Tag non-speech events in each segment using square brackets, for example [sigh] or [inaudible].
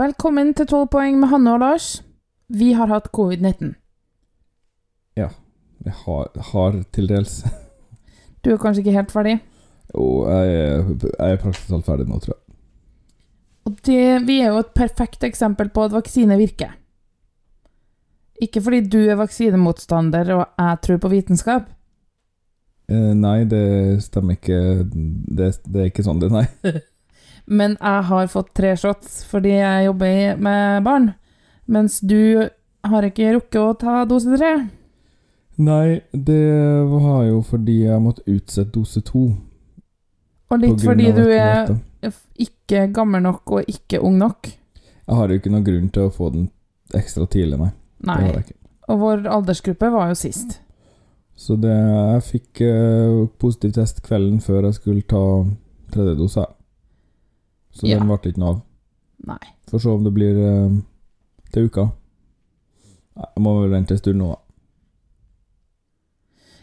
Velkommen til 12 poeng med Hanne og Lars. Vi har hatt covid-19. Ja. Jeg har, har til dels Du er kanskje ikke helt ferdig? Jo, jeg er, jeg er praktisk talt ferdig nå, tror jeg. Og det, vi er jo et perfekt eksempel på at vaksine virker. Ikke fordi du er vaksinemotstander og jeg tror på vitenskap. Eh, nei, det stemmer ikke. Det, det er ikke sånn, det, nei. [laughs] Men jeg har fått tre shots fordi jeg jobber med barn. Mens du har ikke rukket å ta dose tre. Nei, det var jo fordi jeg måtte utsette dose to. Og litt fordi du er ikke gammel nok og ikke ung nok. Jeg har jo ikke noen grunn til å få den ekstra tidlig, nei. Nei. Og vår aldersgruppe var jo sist. Så det, jeg fikk eh, positiv test kvelden før jeg skulle ta tredje dose. Så Ja. den ble ikke noe av. Nei. Får se om det blir eh, til uka. Nei, Jeg må vel vente en stund nå, da.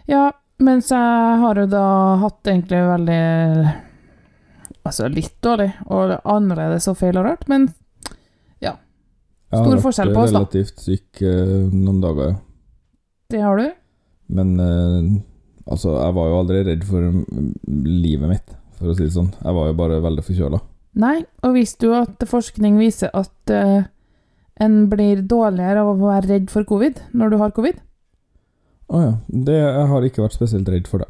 Ja, mens jeg har jo da hatt egentlig veldig Altså litt dårlig, og annerledes og feil og rart, men ja. Stor forskjell på oss, da. Jeg har vært relativt syk eh, noen dager, ja. det har du. Men eh, altså, jeg var jo aldri redd for mm, livet mitt, for å si det sånn. Jeg var jo bare veldig forkjøla. Nei, og visste du at forskning viser at uh, en blir dårligere av å være redd for covid når du har covid? Å ja. Det, jeg har ikke vært spesielt redd for det.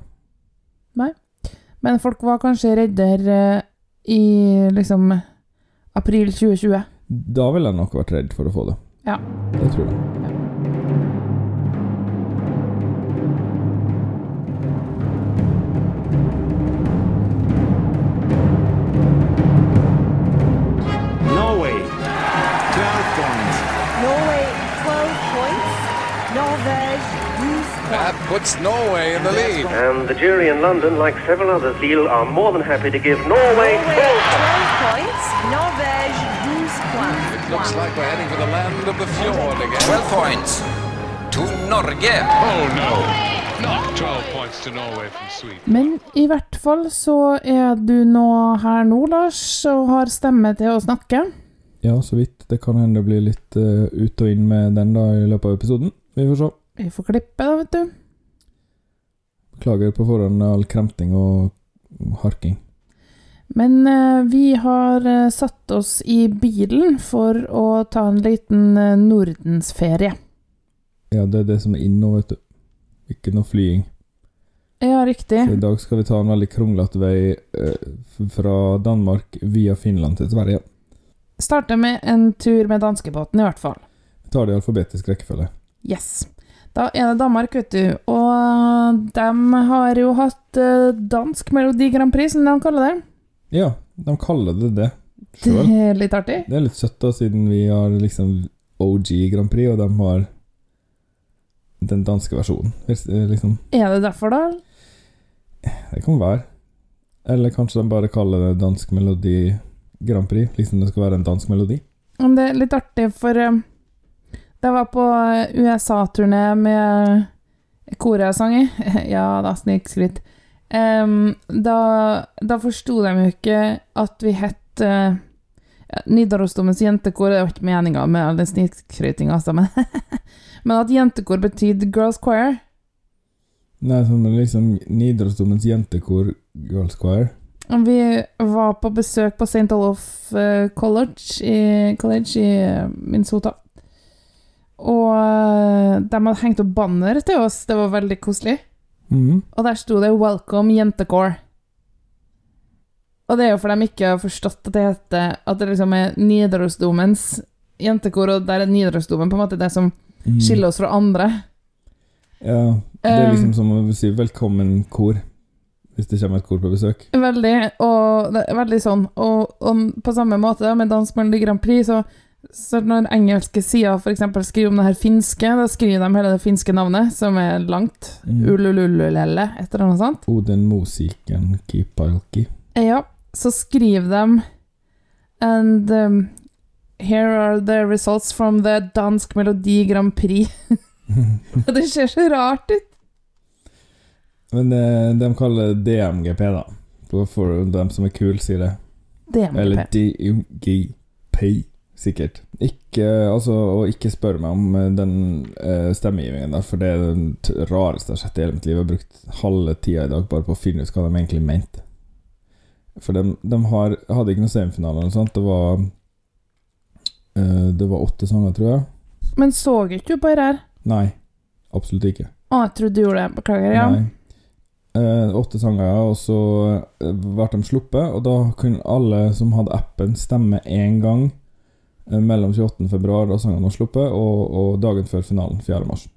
Men folk var kanskje reddere uh, i liksom april 2020. Da ville jeg nok vært redd for å få det. Ja. Det tror jeg. That puts Norway in the lead. And the jury in London, like several others, Lille, are more than happy to give Norway Norway 12 points. Norvège 12 points. It looks like we're heading for the land of the fjord again. 12 points to Norge. Oh no, not 12 points to Norway from Sweden. Men i hvert fall så er du nå her nå, Lars, og har stemme til å snakke. Ja, så vidt. Det kan hende det blir litt uh, ut og inn med den da i løpet av episoden. Vi får se. Vi får klippe, da, vet du. Beklager på forhånd all kremting og harking. Men eh, vi har eh, satt oss i bilen for å ta en liten eh, nordensferie. Ja, det er det som er inn nå, vet du. Ikke noe flying. Ja, riktig. Så i dag skal vi ta en veldig kronglete vei eh, fra Danmark via Finland til Sverige. Starte med en tur med danskebåten, i hvert fall. Vi tar det i alfabetisk rekkefølge. Yes. Da er det Danmark, vet du. Og de har jo hatt eh, dansk Melodi Grand Prix, som de kaller det. Ja, de kaller det det Det er litt artig. Det er litt søtt, da, siden vi har liksom OG Grand Prix, og de har den danske versjonen. Eh, Liksom, Er det derfor, da? det kan være. Eller kanskje de bare kaller det dansk melodi Grand Prix, liksom det skal være en dansk melodi. Men det er litt artig, for eh, da var på eh, USA-turné med koret jeg sang i [laughs] Ja da, snikskryt. Um, da da forsto de jo ikke at vi het uh, Nidarosdomens jentekor. Det var ikke meninga med all den snikskrytinga, altså, men, [laughs] men at jentekor betydde Girls Choir. Nei, som liksom Nidarosdomens jentekor Girls Choir. Vi var på besøk på St. Olaf eh, College i, college i eh, Minnesota. Og eh, de hadde hengt opp banner til oss. Det var veldig koselig. Mm. Og der sto det 'Welcome Jentecore'. Og det er jo for de ikke har forstått at det heter At det liksom er Nidarosdomens jentekor, og der er Nidarosdomen på en måte det som Mhm. skiller oss fra andre. Ja, det er Um, liksom som å si velkommen kor, hvis det kommer et kor på besøk. Veldig, og det er veldig sånn. Og, og på samme måte da, med Dansk Melodi Grand Prix, så, så når engelske sider f.eks. skriver om det her finske, da skriver de hele det finske navnet, som er langt. Mm. Ululululelle, et eller annet sånt. Oden Mosiken Kipalki. Ja, så skriver de And um, here are the results from the Dansk Melodi Grand Prix. [laughs] [laughs] Det ser så rart ut. Men eh, de kaller det DMGP, da. For, for dem som er kule, sier det. DMGP. Eller. DMGP, Sikkert. Ikke, altså, og ikke spør meg om eh, den eh, stemmegivningen der, for det er den rareste jeg har sett i hele mitt liv. Jeg har brukt halve tida i dag bare på å finne ut hva de egentlig mente. For de, de har, hadde ikke noe semifinale eller noe sånt. Det var eh, Det var åtte sanger, tror jeg. Men så ikke du på her? Nei, absolutt ikke. Å, jeg trodde du gjorde det. Beklager. Ja. Nei. Eh, åtte sanger, og så eh, ble de sluppet, og da kunne alle som hadde appen, stemme én gang mellom 28. februar da sangen var sluppet, og, og dagen før finalen, 4. mars.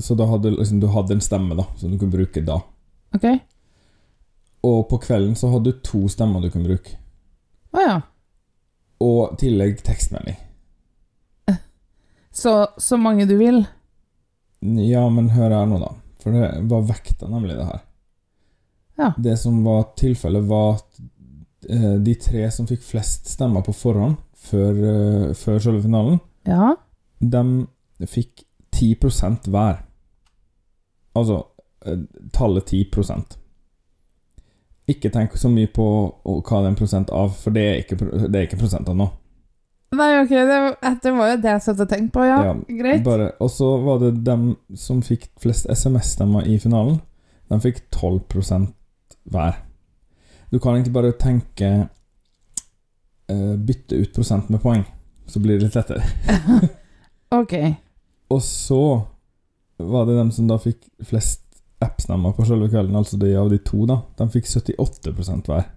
Så da hadde liksom, du hadde en stemme da, som du kunne bruke da. Ok. Og på kvelden så hadde du to stemmer du kunne bruke. Å ja. Og tillegg tekstmelding. Så, så mange du vil? Ja, men hør her nå, da. For det var vekta, nemlig, det her. Ja. Det som var tilfellet, var at eh, de tre som fikk flest stemmer på forhånd, før, eh, før selve finalen, Ja. de fikk 10% hver. Altså eh, tallet 10% Ikke tenk så mye på hva det er en prosent av, for det er ikke, det er ikke prosenter nå. Nei, ok, det, det var jo det jeg satt og tenkte på, ja. Ja, Greit. Og så var det dem som fikk flest SMS-stemmer i finalen. De fikk 12% hver. Du kan egentlig bare tenke uh, Bytte ut prosent med poeng, så blir det litt lettere. [laughs] Ok. Og så var det dem som da fikk flest app-stemmer på selve kvelden, altså de av de to, da. De fikk 78% hver.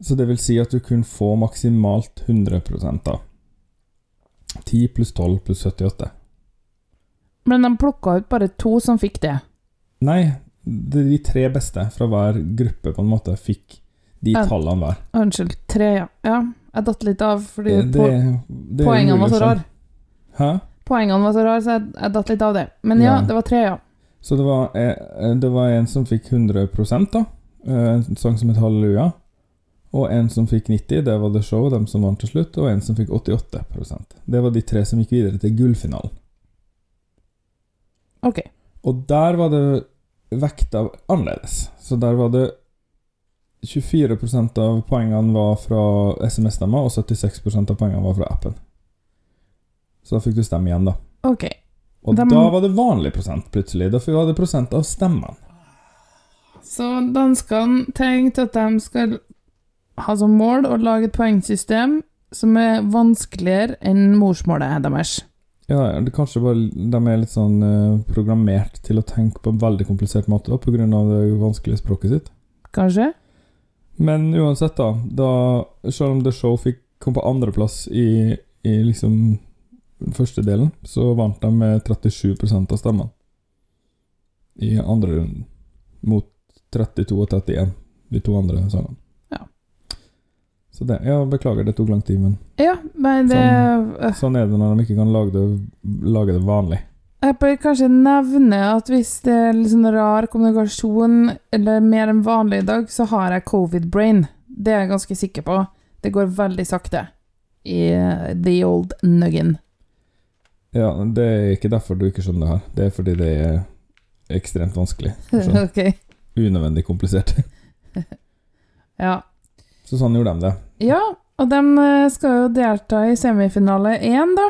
Så det vil si at du kunne få maksimalt 100 da. 10 pluss 12 pluss 78. Men de plukka ut bare to som fikk det. Nei, de tre beste fra hver gruppe på en måte fikk de Ja. tallene hver. Unnskyld, tre, ja. ja. Jeg datt litt av fordi Det, det, det er poengene var så rare. Hæ? Poengene var så rare, så jeg, jeg datt litt av det. Men ja, det var tre, ja. Så det var, eh, det var en som fikk 100 da. eh, En sang som het Halleluja. Og en som fikk 90, det var The Show, dem som vant til slutt. Og en som fikk 88% Det var de tre som gikk videre til gullfinalen. Ok. Og der var det vekta annerledes. Så der var det 24% av poengene var fra SMS-stemmer, og 76% av poengene var fra appen. Så da fikk du stemme igjen, da. Ok. Og de... da var det vanlig prosent, plutselig. Da var det prosent av stemmene. Så danskene tenkte at de skal ha som mål å lage et poengsystem som er vanskeligere enn morsmålet deres. Ja, det kanskje bare de er litt sånn eh, programmert til å tenke på en veldig komplisert måte, da, av det vanskelige språket sitt. Kanskje? Men uansett, da, da Selv om The Show fikk kom på andreplass i, i liksom første delen, så vant de med 37 av stemmene. I andre runden. Mot 32 og 31, de to andre sangene. Så det Ja, beklager, det tok lang tid, men Ja, men det øh, sånn er det når de ikke kan lage det, lage det vanlig. Jeg bør kanskje nevne at hvis det er litt sånn rar kommunikasjon, eller mer enn vanlig i dag, så har jeg covid-brain. Det er jeg ganske sikker på. Det går veldig sakte i uh, the old nuggin. Ja, det er ikke derfor du ikke skjønner det her. Det er fordi det er ekstremt vanskelig. å skjønne. [laughs] ok. Unødvendig komplisert. [laughs] Ja. Så sånn gjorde de det. ja, og de eh, skal jo delta i semifinale én, da,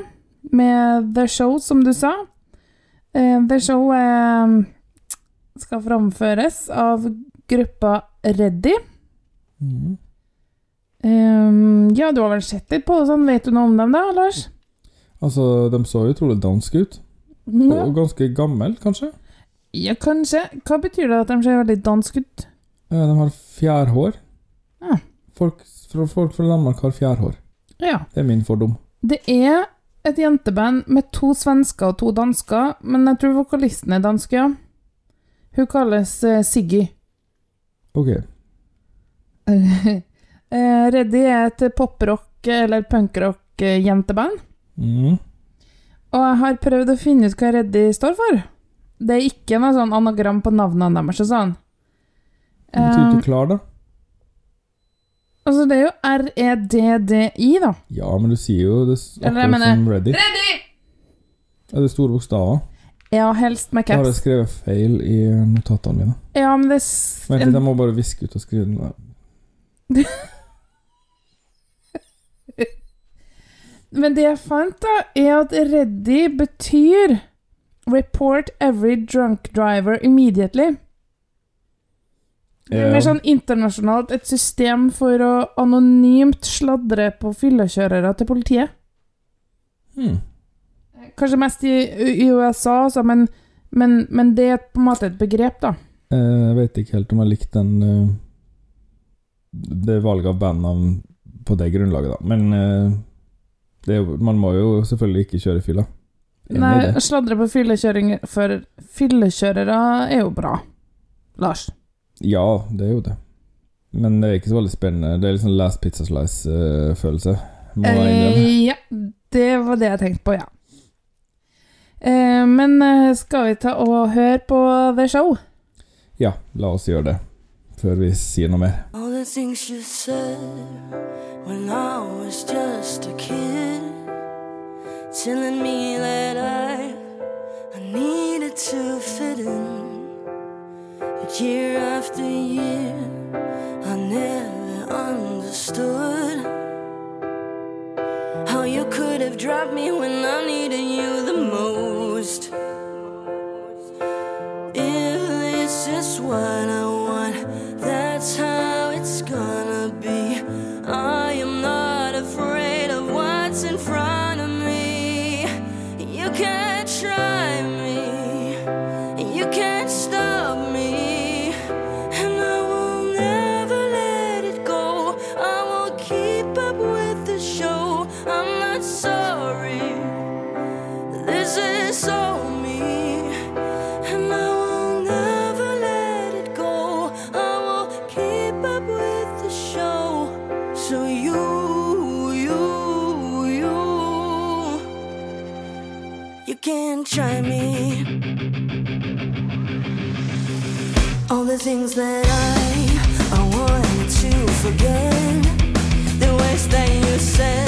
med The Show, som du sa. Eh, The Show eh, skal framføres av gruppa Reddy. Mm. Ja, du har vel sett litt på det sånn. Vet du noe om dem, da, Lars? Altså, de så utrolig danske ut. Ja. Og ganske gammel, kanskje. ja, kanskje. Hva betyr det at de ser veldig danske ut? De har fjærhår. Folk fra, folk fra Danmark har fjærhår. Ja. Det er min fordom. Det er et jenteband med to svensker og to dansker, men jeg tror vokalisten er dansk, ja. Hun kalles eh, Siggy. Ok. [laughs] Eh, Reddy er et poprock- eller punkrock-jenteband. Mhm. Og jeg har prøvd å finne ut hva Reddy står for. Det er ikke noe sånn anagram på navnene deres og sånn. Det betyr Eh, ikke klar, da. Altså, det er jo R-E-D-D-I, da. Ja, men du sier jo det akkurat mener- som ready. Ready! Er det store bokstaver? Ja, helst med Da har jeg skrevet feil i notatene mine. Ja, men det er Vent litt, jeg må bare viske ut og skrive den. der. [laughs] Men det jeg fant, da, er at ready betyr report every drunk driver immediately. Det er mer sånn internasjonalt et system for å anonymt sladre på fyllekjørere til politiet. Hmm. Kanskje mest i, i USA, altså, men, men, men det er på en måte et begrep, da. Eh, Jeg vet ikke helt om jeg likte den eh, Det valget av bandnavn på det grunnlaget, da. Men eh, det man må jo selvfølgelig ikke kjøre fylla. Nei, sladre på fyllekjøring for fyllekjørere er jo bra. Lars. Ja, det er jo det. Men det er ikke så veldig spennende. Det er litt sånn Last Pizza Slice-følelse. innrømme. Eh, ja, det var det jeg tenkte på, ja. Eh, men eh, skal vi ta og høre på The Show? Ja, la oss gjøre det. Før vi sier noe mer. All the things you said when I was just a kid, telling me that I, I needed to fit in. Year after year, I never understood how you could have dropped me when I needed you the most. If this is what I want, that's how try me. All the things that I, I wanted to forget. The words that you said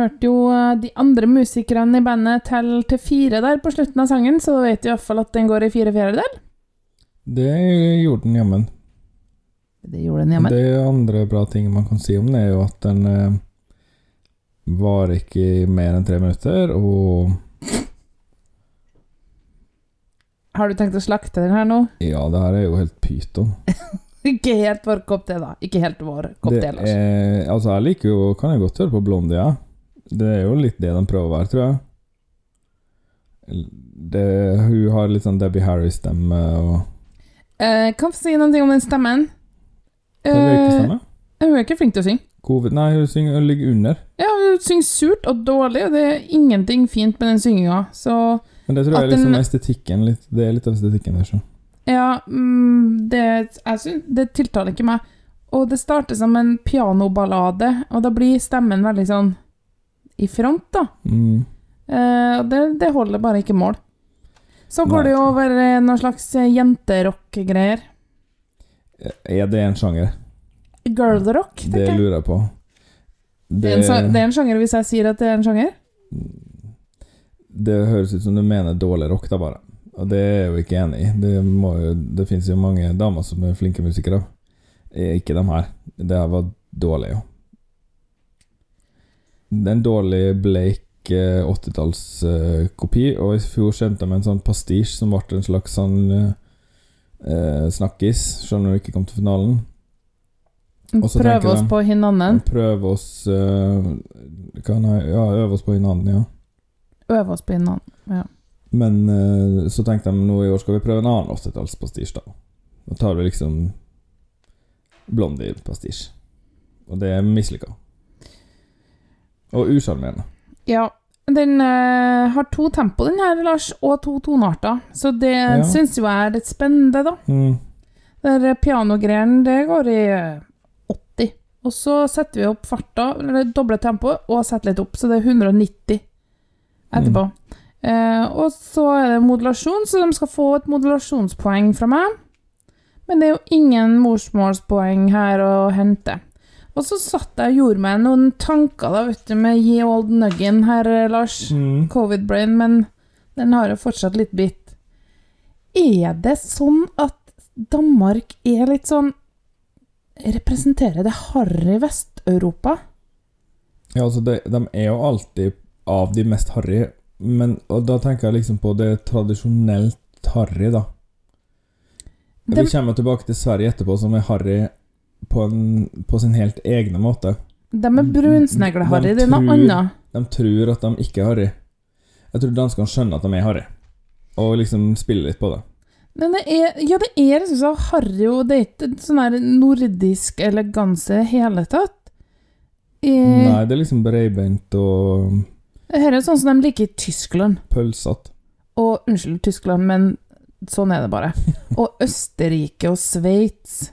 hørte jo eh, de andre musikerne i bandet telle til fire der på slutten av sangen, så da vet du iallfall at den går i fire fjerdedel. Det gjorde den jammen. Det gjorde den jammen. Det andre bra ting man kan si om den, er jo at den eh, var ikke i mer enn tre minutter, og Har du tenkt å slakte den her nå? ja, det her er jo helt pyton. [laughs] Ikke helt vår kopp te, da. Ikke helt vår kopp te, Lars. er, altså, jeg liker jo Kan jeg godt høre på Blondie, ja. Det er jo litt det de prøver å være, tror jeg. Det, hun har litt sånn Debbie Harry-stemme og Eh, kan få si noe om den stemmen. Hun er ikke Eh, stemme? hun er ikke flink til å synge. Covid, nei, hun, synger, hun ligger under. Ja, hun synger surt og dårlig, og det er ingenting fint med den synginga. Så Men det tror jeg er liksom den- estetikken litt, Det er litt av estetikken der, så. ja, mm, det, jeg synes, det tiltaler ikke meg. Og det starter som en pianoballade, og da blir stemmen veldig sånn i front, da. Mm. Eh, det, det holder bare ikke mål. Så går Nei. det jo over eh, noen slags eh, jenterock-greier. Er det en sjanger? Girlrock, tenker jeg. Det lurer jeg på. Det det er en sjanger hvis jeg sier at det er en sjanger. Det høres ut som du mener dårlig rock, da, bare. Og det er jeg jo ikke enig i. Det, må jo, det finnes jo mange damer som er flinke musikere. Eh, Ikke de her. Det her var dårlig, jo. Det er en dårlig Blake eh, 80-tallskopi, og i fjor skjønte jeg med en sånn pastisj som ble en slags sånn eh, eh, snakkis, selv om hun ikke kom til finalen. Prøve oss de- på hinanden. Prøve oss kan jeg, Ja, øve oss på hinanden, ja. Øve oss på hinanden. Ja. Men eh, så tenkte de nå i år skal vi prøve en annen 80-tallspastisj, da. Da tar vi liksom Blondie-pastisj. Og det er mislykka. Og usjarmerende. ja. Den uh, har to tempo, den her, Lars, og to tonearter. Så det Ja. syns jo jeg er litt spennende, da. Mm. Der pianogreiene, det går i eh, 80. Og så setter vi opp farta, eller doble tempoet, og setter litt opp, så det er 190 etterpå. Eh, og så er det modulasjon, så de skal få et modulasjonspoeng fra meg. Men det er jo ingen morsmålspoeng her å hente. Og så satt jeg og gjorde meg noen tanker da, vet du, med Ye Old Nuggin her, eh, Lars. Mm. Covid-brain, men den har jo fortsatt litt bitt. Er det sånn at Danmark er litt sånn Representerer det harry Vest-Europa? Ja, altså, det, de er jo alltid av de mest harry, men og da tenker jeg liksom på det tradisjonelt harry, da. De... Vi kommer tilbake til Sverige etterpå, som er harry på, en, på sin helt egne måte. De er brunsnegleharry, De det er noe annet. De tror at de ikke er harry. Jeg tror danskene skjønner at de er harry, og liksom spiller litt på det. Men det er, ja, det er liksom så harry, og det er ikke sånn her nordisk eleganse i det hele tatt. I, Nei, det er liksom breibeint og Dette er sånn som de liker i Tyskland. pølsete. Og unnskyld, Tyskland, men sånn er det bare. [laughs] Og Østerrike og Sveits.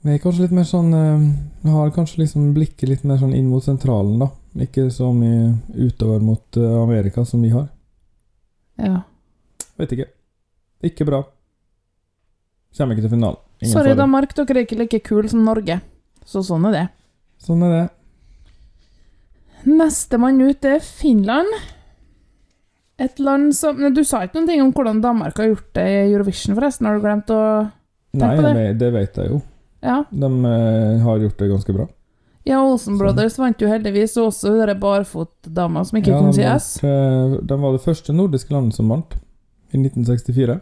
Vi er kanskje litt mer sånn eh, Vi har kanskje liksom blikket litt mer sånn inn mot sentralen, da. Ikke så mye utover mot eh, Amerika som vi har. Ja. Vet ikke. Ikke bra. Kommer ikke til finalen. Ingen Sorry, da, Danmark, dere er ikke like kule som Norge. Så sånn er det. Sånn er det. Nestemann ut er Finland. Et land som Nei, Du sa ikke noen ting om hvordan Danmark har gjort det i Eurovision, forresten. Har du glemt å Nei, på det. Nei, det vet jeg jo. Ja. De eh, har gjort det ganske bra. Ja, Olsen Brothers vant jo heldigvis, og også hun barfotdama som ikke Ja, kunne de si vant, S. eh, De var det første nordiske landet som vant, i 1964.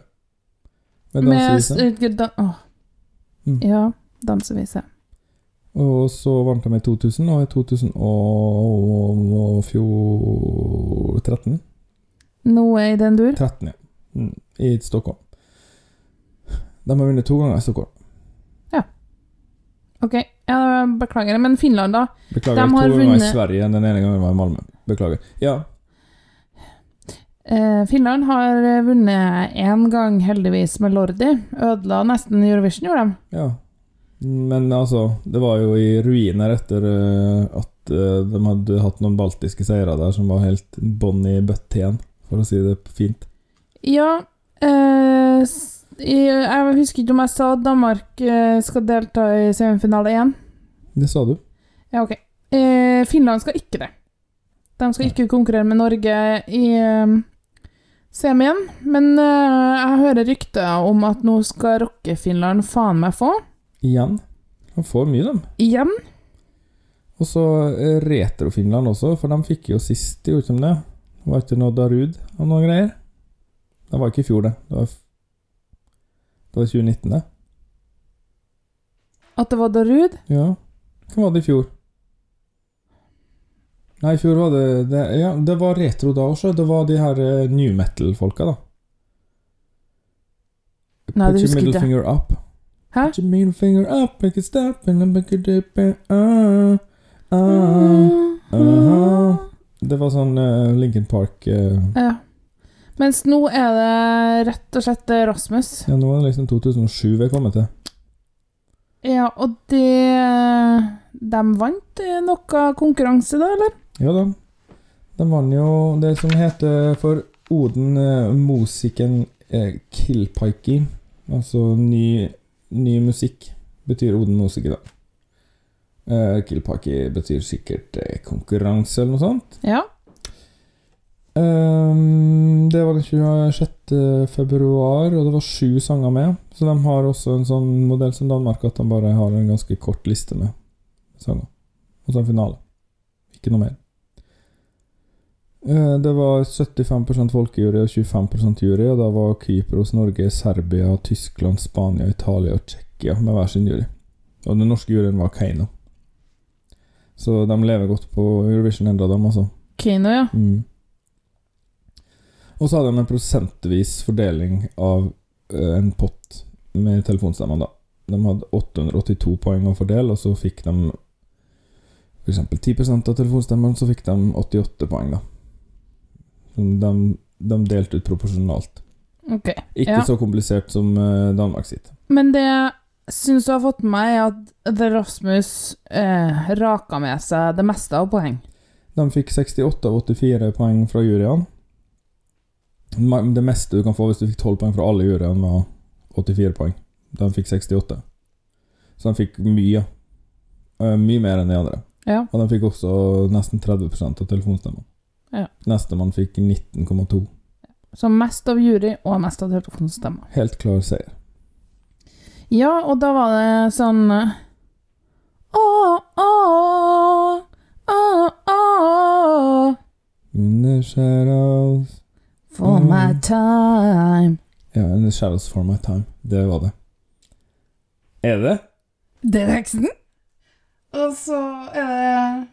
Med Med dansevise. s- da, åh. Mm. Ja, dansevise. Og så vant de i 2000, og i 2013 Noe i den dur. 13, ja. Mm, I Stockholm. De har vunnet to ganger i Stockholm. Ok, ja, beklager, men Finland, da? Beklager, De har ganger i vunnet- Sverige, den ene gangen var i Malmö. Beklager. Ja, Eh, Finland har vunnet én gang, heldigvis, med Lordi. Ødela nesten Eurovision, gjorde de. ja. Men altså, det var jo i ruiner etter eh, at eh, de hadde hatt noen baltiske seire der som var helt bånn i bøtte igjen, for å si det fint. Ja eh, Jeg husker ikke om jeg sa at Danmark eh, skal delta i semifinale én. Det sa du. Ja, ok. Eh, Finland skal ikke det. De skal ikke konkurrere med Norge i eh, semien. Men eh, jeg hører rykter om at nå skal rocke-Finland faen meg få. Igjen. De får mye, dem. Igjen. Og så Retro-Finland også, for de fikk jo sist, gjorde de det? Var ikke noe Darud og noe greier? Det var ikke i fjor, det. Det var, det var 2019, det. At det var Darud. Ja. Hva var det i fjor? Nei, i fjor var det, det Ja, det var retro da også. Det var de her eh, new metal-folka, da. Nei, det Put your husker middle ikke. finger up. Hæ? Put your middle finger up, make it stop, and then make it dip, and uh, uh, uh. Det var sånn uh, Lincoln Park eh, Ja. Mens nå er det rett og slett Rasmus. Ja, nå er det liksom 2007 vi er kommet til. Ja, og det De vant eh, noe konkurranse, da, eller? Ja da. De vant jo det som heter for Oden eh, Musiken eh, Kilpaiki. Altså ny, ny musikk betyr Oden Musiker, da. Eh, Kilpaiki betyr sikkert eh, konkurranse eller noe sånt. Ja. Ehm, det var den 26. februar, og det var sju sanger med. Så de har også en sånn modell som Danmark, at de bare har en ganske kort liste med sanger. Og så en finale. Ikke noe mer. Eh, Det var 75% folkejury og 25 jury, og da var Kypros, Norge, Serbia, Tyskland, Spania, Italia og Tsjekkia med hver sin jury. Og den norske juryen var Keiino. Så de lever godt på Eurovision enda, dem, altså. Keiino, ja. Mm. Og så hadde de en prosentvis fordeling av eh, en pott med telefonstemmer, da. De hadde 882 poeng å fordele, og så fikk de f.eks. 10% av telefonstemmene, så fikk de 88 poeng, da. De, de delte ut proporsjonalt. Okay, Ikke Ja. så komplisert som eh, Danmark sitt. Men det jeg syns du har fått med meg, er at The Rasmus eh, raka med seg det meste av poeng. De fikk 68 av 84 poeng fra juryene. Det meste du kan få hvis du fikk 12 poeng fra alle juryene, var 84 poeng. De fikk 68. Så de fikk mye. Eh, Mye mer enn de andre. Ja. Og de fikk også nesten 30% av telefonstemmen. Ja. Nestemann fikk 19,2. Så mest av jury og mest av telefonstemmer. Helt klar seier. Ja, og da var det sånn Å, åh, åh, In the shadows for Mm. my time. Ja, the shadows for my time. Det var det. Er det? Det er teksten. Og så er det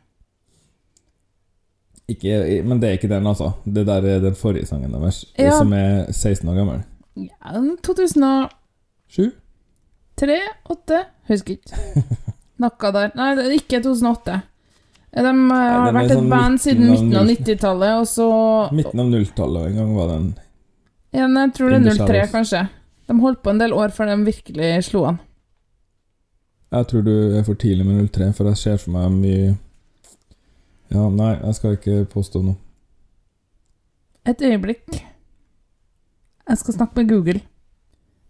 Ikke, men det er ikke den, altså. Det der er den forrige sangen deres, Ja. som er 16 år gammel. ja, 2003, Sju? 8 Husker ikke. [laughs] Noe der. Nei, det er ikke 2008. De eh, har vært et sånn band siden midten av 90-tallet, og så Midten av 0-tallet en gang var den ja, men Jeg tror det er 03, kanskje. De holdt på en del år før de virkelig slo an. Jeg tror du er for tidlig med 03, for jeg ser for meg mye Ja, nei, jeg skal ikke påstå noe. Et øyeblikk. Jeg skal snakke med Google.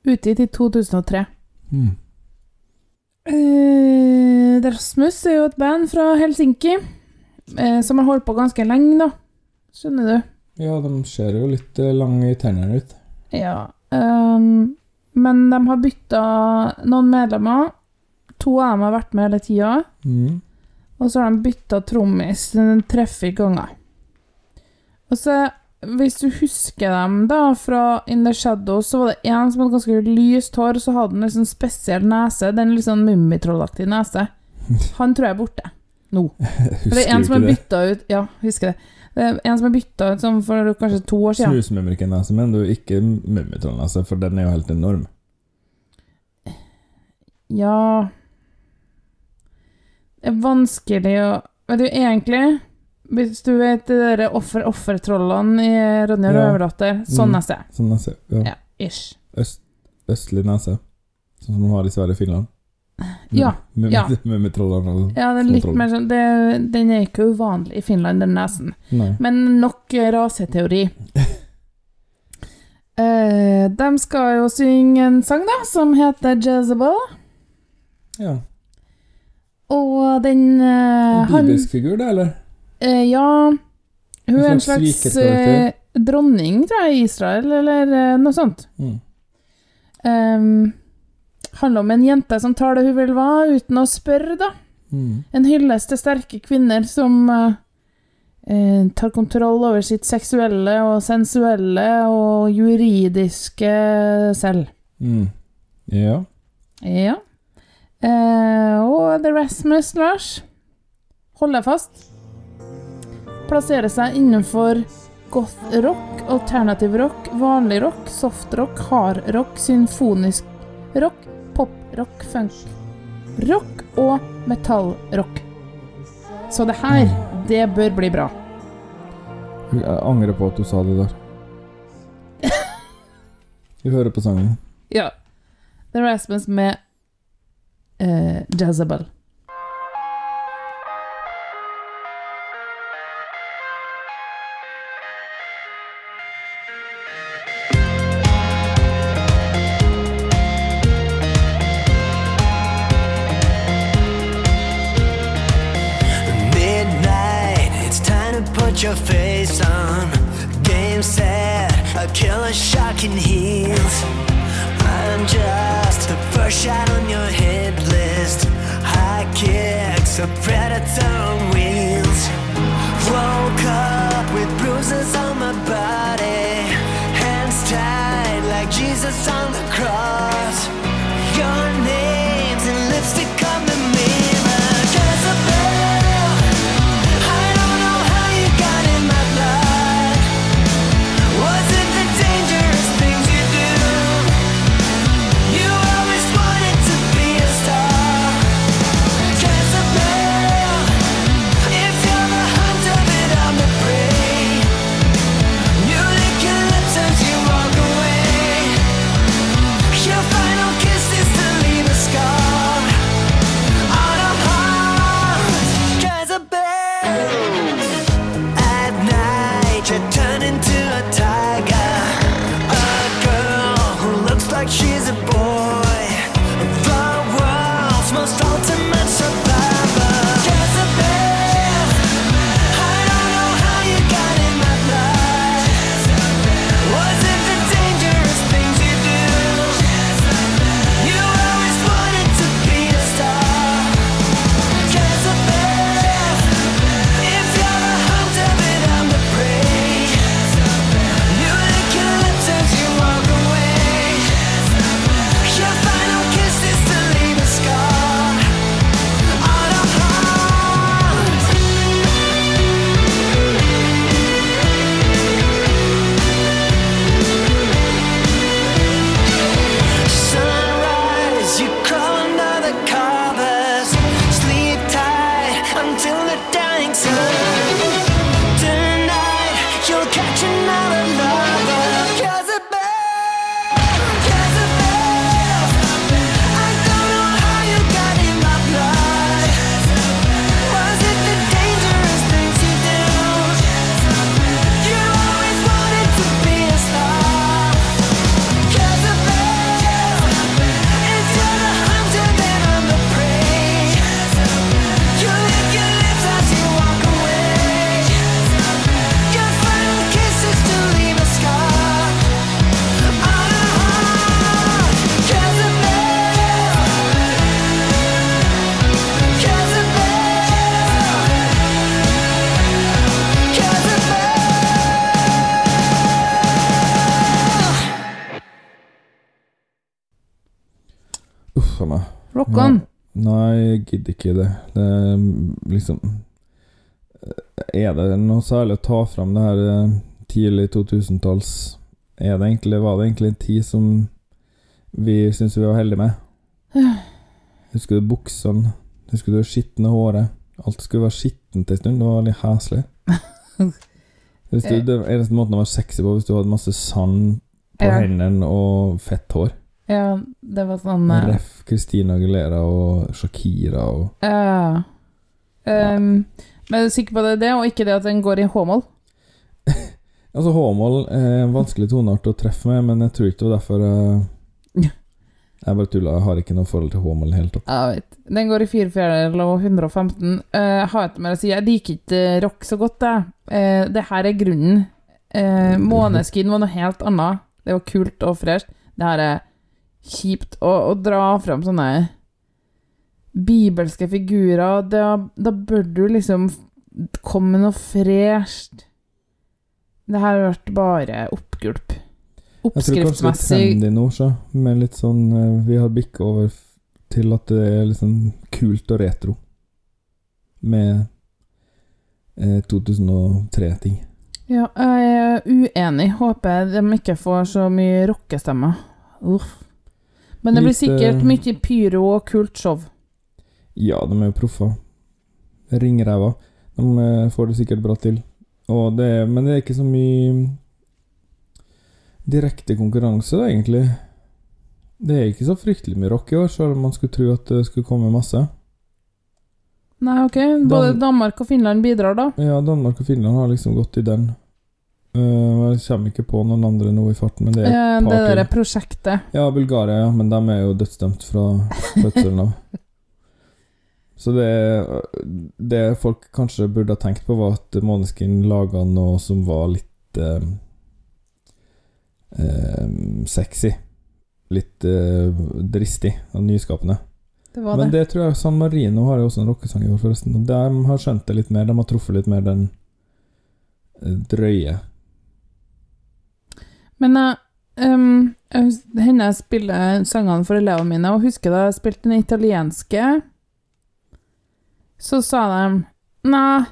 Utgitt i 2003. Mm. Eh, Rasmus er jo et band fra Helsinki, eh, som har holdt på ganske lenge, da. Skjønner du? Ja, de ser jo litt eh, lange i tennene ut. Ja. Um, men de har bytta noen medlemmer. To av dem har vært med hele tida. Mm. Og så har de bytta trommis tre-fire ganger. Og så, hvis du husker dem da, fra In The Shadow, så var det en som hadde ganske lyst hår, og så hadde han liksom spesiell nese. Den litt sånn mummitrollaktig nese. Han tror jeg er borte nå. [laughs] For det er en som Husker er bytta ut Ja, husker det. Det er en som er bytta ut sånn for kanskje to år siden. Snusmumrikken-nese, men du ikke mummitrollnese, for den er jo helt enorm. Ja Det er vanskelig å Vet du, egentlig Hvis du vet de der offer, offertrollene i Ronja Ja. Røverdatter, sånn Mm. nese. Sånn nese. Ja. Ja, ish. Øst, østlig nese. Sånn som de har i Sverige og Finland. Ja, Mum- ja. Med [laughs] trollene. Ja, det er litt Småtroll. mer sånn det, Den er ikke uvanlig i Finland, den nesen. Nei. Men nok raseteori. [laughs] Eh, de skal jo synge en sang, da, som heter Jezebel. Ja. Og den eh, En bibelsk figur, det, eller? Eh, Ja Hun er en slags slags eh, dronning, tror jeg, i Israel, eller eh, noe sånt. Mm. Um, handler om en jente som tar det hun vil være, uten å spørre, da. Mm. En hyllest til sterke kvinner som eh, tar kontroll over sitt seksuelle og sensuelle og juridiske selv. Mm. Ja. Ja. Eh, og The Rasmus, Lars, Hold deg fast. Plasserer seg innenfor goth rock, alternativ rock, vanlig rock, soft rock, hard rock, symfonisk rock, pop rock, funk rock og metallrock. Så det her, det bør bli bra. Jeg angrer på at du sa det der. Vi hører på sangen. Ja. The Rasmus med uh, Jezebel. Your face on. Game set, a killer shot can heal. I'm just the first shot on your hit list. High kicks, a predator on wheels. Woke up with bruises on my body. Hands tied like Jesus on the cross. Jeg gidder ikke det. Det er liksom Er det noe særlig å ta fram det her eh, tidlig 2000-talls Er det egentlig Var det egentlig en tid som vi syns vi var heldige med? [sighs] Husker du buksene? Husker du det skitne håret? Alt skulle være skittent en stund. Det var veldig heslig. [laughs] Det eneste måten å være sexy på, hvis du hadde masse sand på Ja. hendene og fett hår. Ja, det var sånn eh, Ref. Christina Aguilera og Shakira og Ja. Um, men er du sikker på det det, og ikke det at den går i H-mål? [laughs] Altså, H-mål er en vanskelig toneart å treffe med, men jeg tror ikke det var derfor jeg [laughs] Jeg bare tulla. Jeg har ikke noe forhold til H-mål i det hele tatt. Jeg vet. Den går i fire fjerdedel og 115. Uh, har ikke mer å si. Jeg liker ikke eh, rock så godt, jeg. Uh, det her er grunnen. Uh, [laughs] Måneskin var noe helt annet. Det var kult og fresht. Det her er kjipt å, å dra fram sånne bibelske figurer. Da, da bør du liksom komme med noe fresht. Det her har vært bare oppgulp. Oppskriftsmessig. Jeg tror kanskje det er trendy nå, så. Med litt sånn eh, Vi har bikka over til at det er sånn kult og retro. Med eh, 2003-ting. Ja, jeg er uenig. Håper de ikke får så mye rockestemmer. Uff. Men det blir sikkert eh, mye pyro og kult show. Ja, de er jo proffer. Ringræva. De eh, får det sikkert bra til. Det, er- men det er ikke så mye direkte konkurranse, da, egentlig. Det er ikke så fryktelig mye rock i år, selv om man skulle tro at det skulle komme masse. Nei, ok. Både Dan- Danmark og Finland bidrar, da. Ja, Danmark og Finland har liksom gått i den Eh, jeg kommer ikke på noen andre nå i farten, men det er Eh, et Det par derre til. prosjektet. Ja, Bulgaria, ja, men de er jo dødsdømt fra fødselen av. [laughs] Så det, det folk kanskje burde ha tenkt på, var at Måneskin laga noe som var litt eh, eh, sexy. Litt eh, dristig og nyskapende. Det var Men det. det tror jeg San Marino har jo også en rockesang i år, forresten. Og de har skjønt det litt mer. De har truffet litt mer den eh, drøye. Men eh, um, jeg hender jeg spiller sangene for elevene mine, og husker da jeg spilte den italienske, så sa de Nei,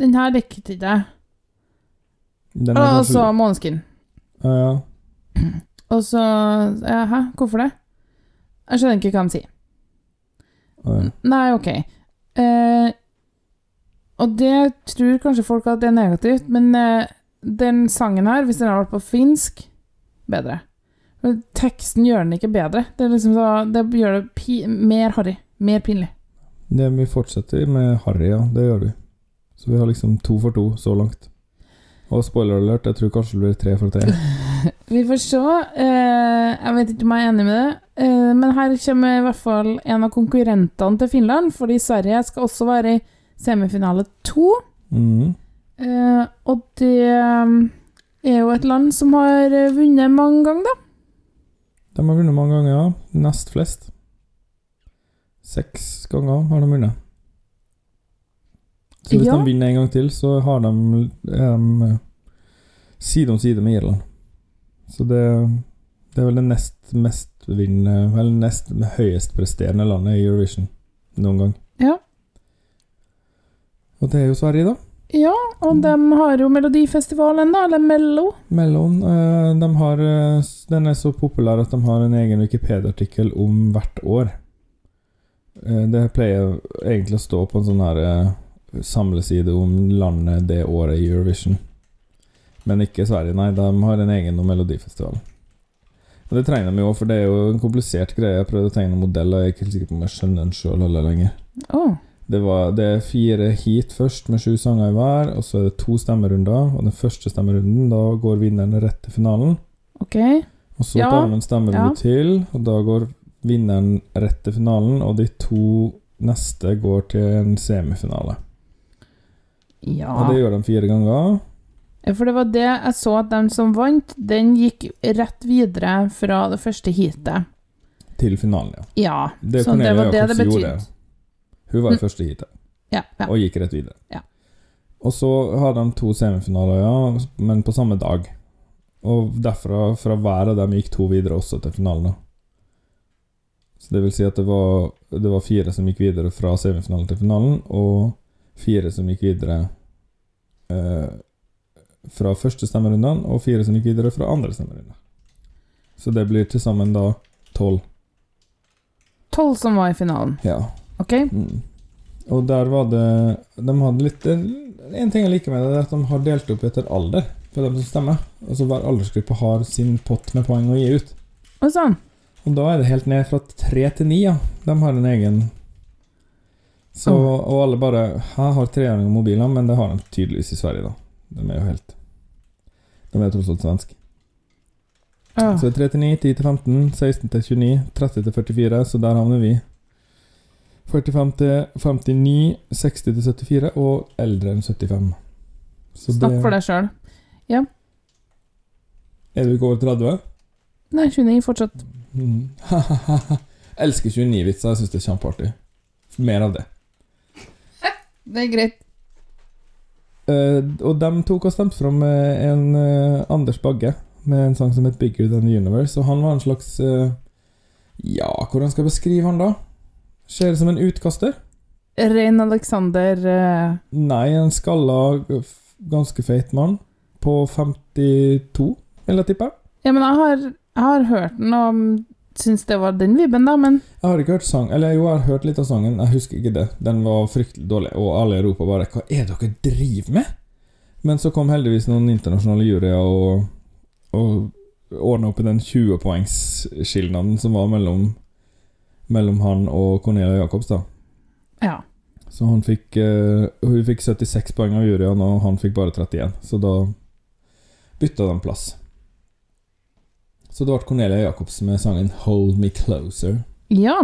den her likte ikke jeg. Og så Måneskin. Ja, ja. Og så ja, Hæ, hvorfor det? Jeg skjønner ikke hva de sier. Ja. Nei, ok. Eh, og det tror kanskje folk at det er negativt, men eh, den sangen her, hvis den hadde vært på finsk, bedre. Men teksten gjør den ikke bedre. Det, liksom så, det gjør det mer harry. Mer pinlig. Det vi fortsetter med Harry, ja. Det gjør vi. Så vi har liksom to for to så langt. Og spoiler alert, jeg tror kanskje det blir tre for tre. [laughs] Vi får se. Eh, jeg vet ikke om jeg er enig med det, eh, men her kommer i hvert fall en av konkurrentene til Finland, fordi Sverige skal også være i semifinale to. Mhm. Eh, og det eh, er jo et land som har eh, vunnet mange ganger, da. De har vunnet mange ganger, ja. Nest flest. Seks ganger har de vunnet. Så hvis Ja. de vinner en gang til, så har de, er de eh, side om side med Irland. Så det, det er vel det nest mest vinnende Eller nest høyest presterende landet i Eurovision noen gang. Ja. Og det er jo Sverige, da. Ja, og de har jo Melodifestivalen, da, eller Mello. Mellom eh, de har, eh, Den er så populær at de har en egen Wikipedia-artikkel om hvert år. Eh, det pleier egentlig å stå på en sånn her samleside om landet det året i Eurovision. Men ikke Sverige, nei. De har en egen om Melodifestivalen. Og det trenger de jo, for det er jo en komplisert greie. Jeg prøvde å tegne en modell, og jeg er ikke helt sikker på om jeg skjønner den sjøl heller lenger. Å, Det, var, det er fire heat først, med sju sanger i hver, og så er det to stemmerunder. Og den første stemmerunden, da går vinneren rett til finalen. ok. Og så Ja, tar de en stemmerunde ja. til, og da går vinneren rett til finalen, og de to neste går til en semifinale. Ja. Og det gjør de fire ganger. For det var det jeg så at den som vant, den gikk rett videre fra det første heatet. Til finalen, ja. Ja, Det så det var det det betydde. Hun var i Mm. første heatet, Ja, ja. og gikk rett videre. Ja. Og så har de to semifinaler, ja, men på samme dag. Og derfra, fra hver av dem, gikk to videre også til finalen. Så det vil si at det var, det var fire som gikk videre fra semifinalen til finalen, og fire som gikk videre eh, fra første stemmerunde, og fire som gikk videre fra andre stemmerunde. Så det blir til sammen da tolv. Tolv som var i finalen. Ja. Ok? Mm. Og der var det De hadde litt En ting jeg liker med det, er at de har delt opp etter alder for dem som stemmer. Altså Hver aldersgruppe har sin pott med poeng å gi ut. Og sånn. Og da er det helt ned fra tre til ni, ja. De har en egen Så. Og alle bare Jeg har treåringer mobiler, men det har de tydeligvis i Sverige, da. De er jo helt De er tross alt svenske. Åh. Så 3 til 9, 10 til 15, 16 til 29, 30 til 44, så der havner vi. 45 til 59, 60 til 74 og eldre enn 75. Så Snakk for deg sjøl. Er du ikke over 30? Nei, 29 fortsatt. Mm. [laughs] Elsker 29-vitser, jeg syns det er kjempeartig. Mer av det. [laughs] Det er greit. Uh, og de tok og stemte fram en uh, Anders Bagge med en sang som het 'Bigger Than The Universe'. Og han var en slags uh, Ja, hvordan skal jeg beskrive han, da? Ser ut som en utkaster. Rein Alexander eh, Nei, en skalla, ganske feit mann på 52, vil jeg tippe. Ja, men jeg har, jeg har hørt den og syns det var den vibben, da, men Jeg har ikke hørt sang Eller jo, jeg har hørt litt av sangen, jeg husker ikke det. Den var fryktelig dårlig, og alle i Europa bare 'Hva er det dere driver med?' Men så kom heldigvis noen internasjonale juryer og, og ordna opp i den 20-poengsskilnaden som var mellom, mellom han og Cornelia Jacobs, da. ja. Så han fikk uh, Hun fikk 76 poeng av juryen, og han fikk bare 31. Så da bytta de plass. Så det ble Cornelia Jacobs med sangen 'Hold Me Closer'. Ja.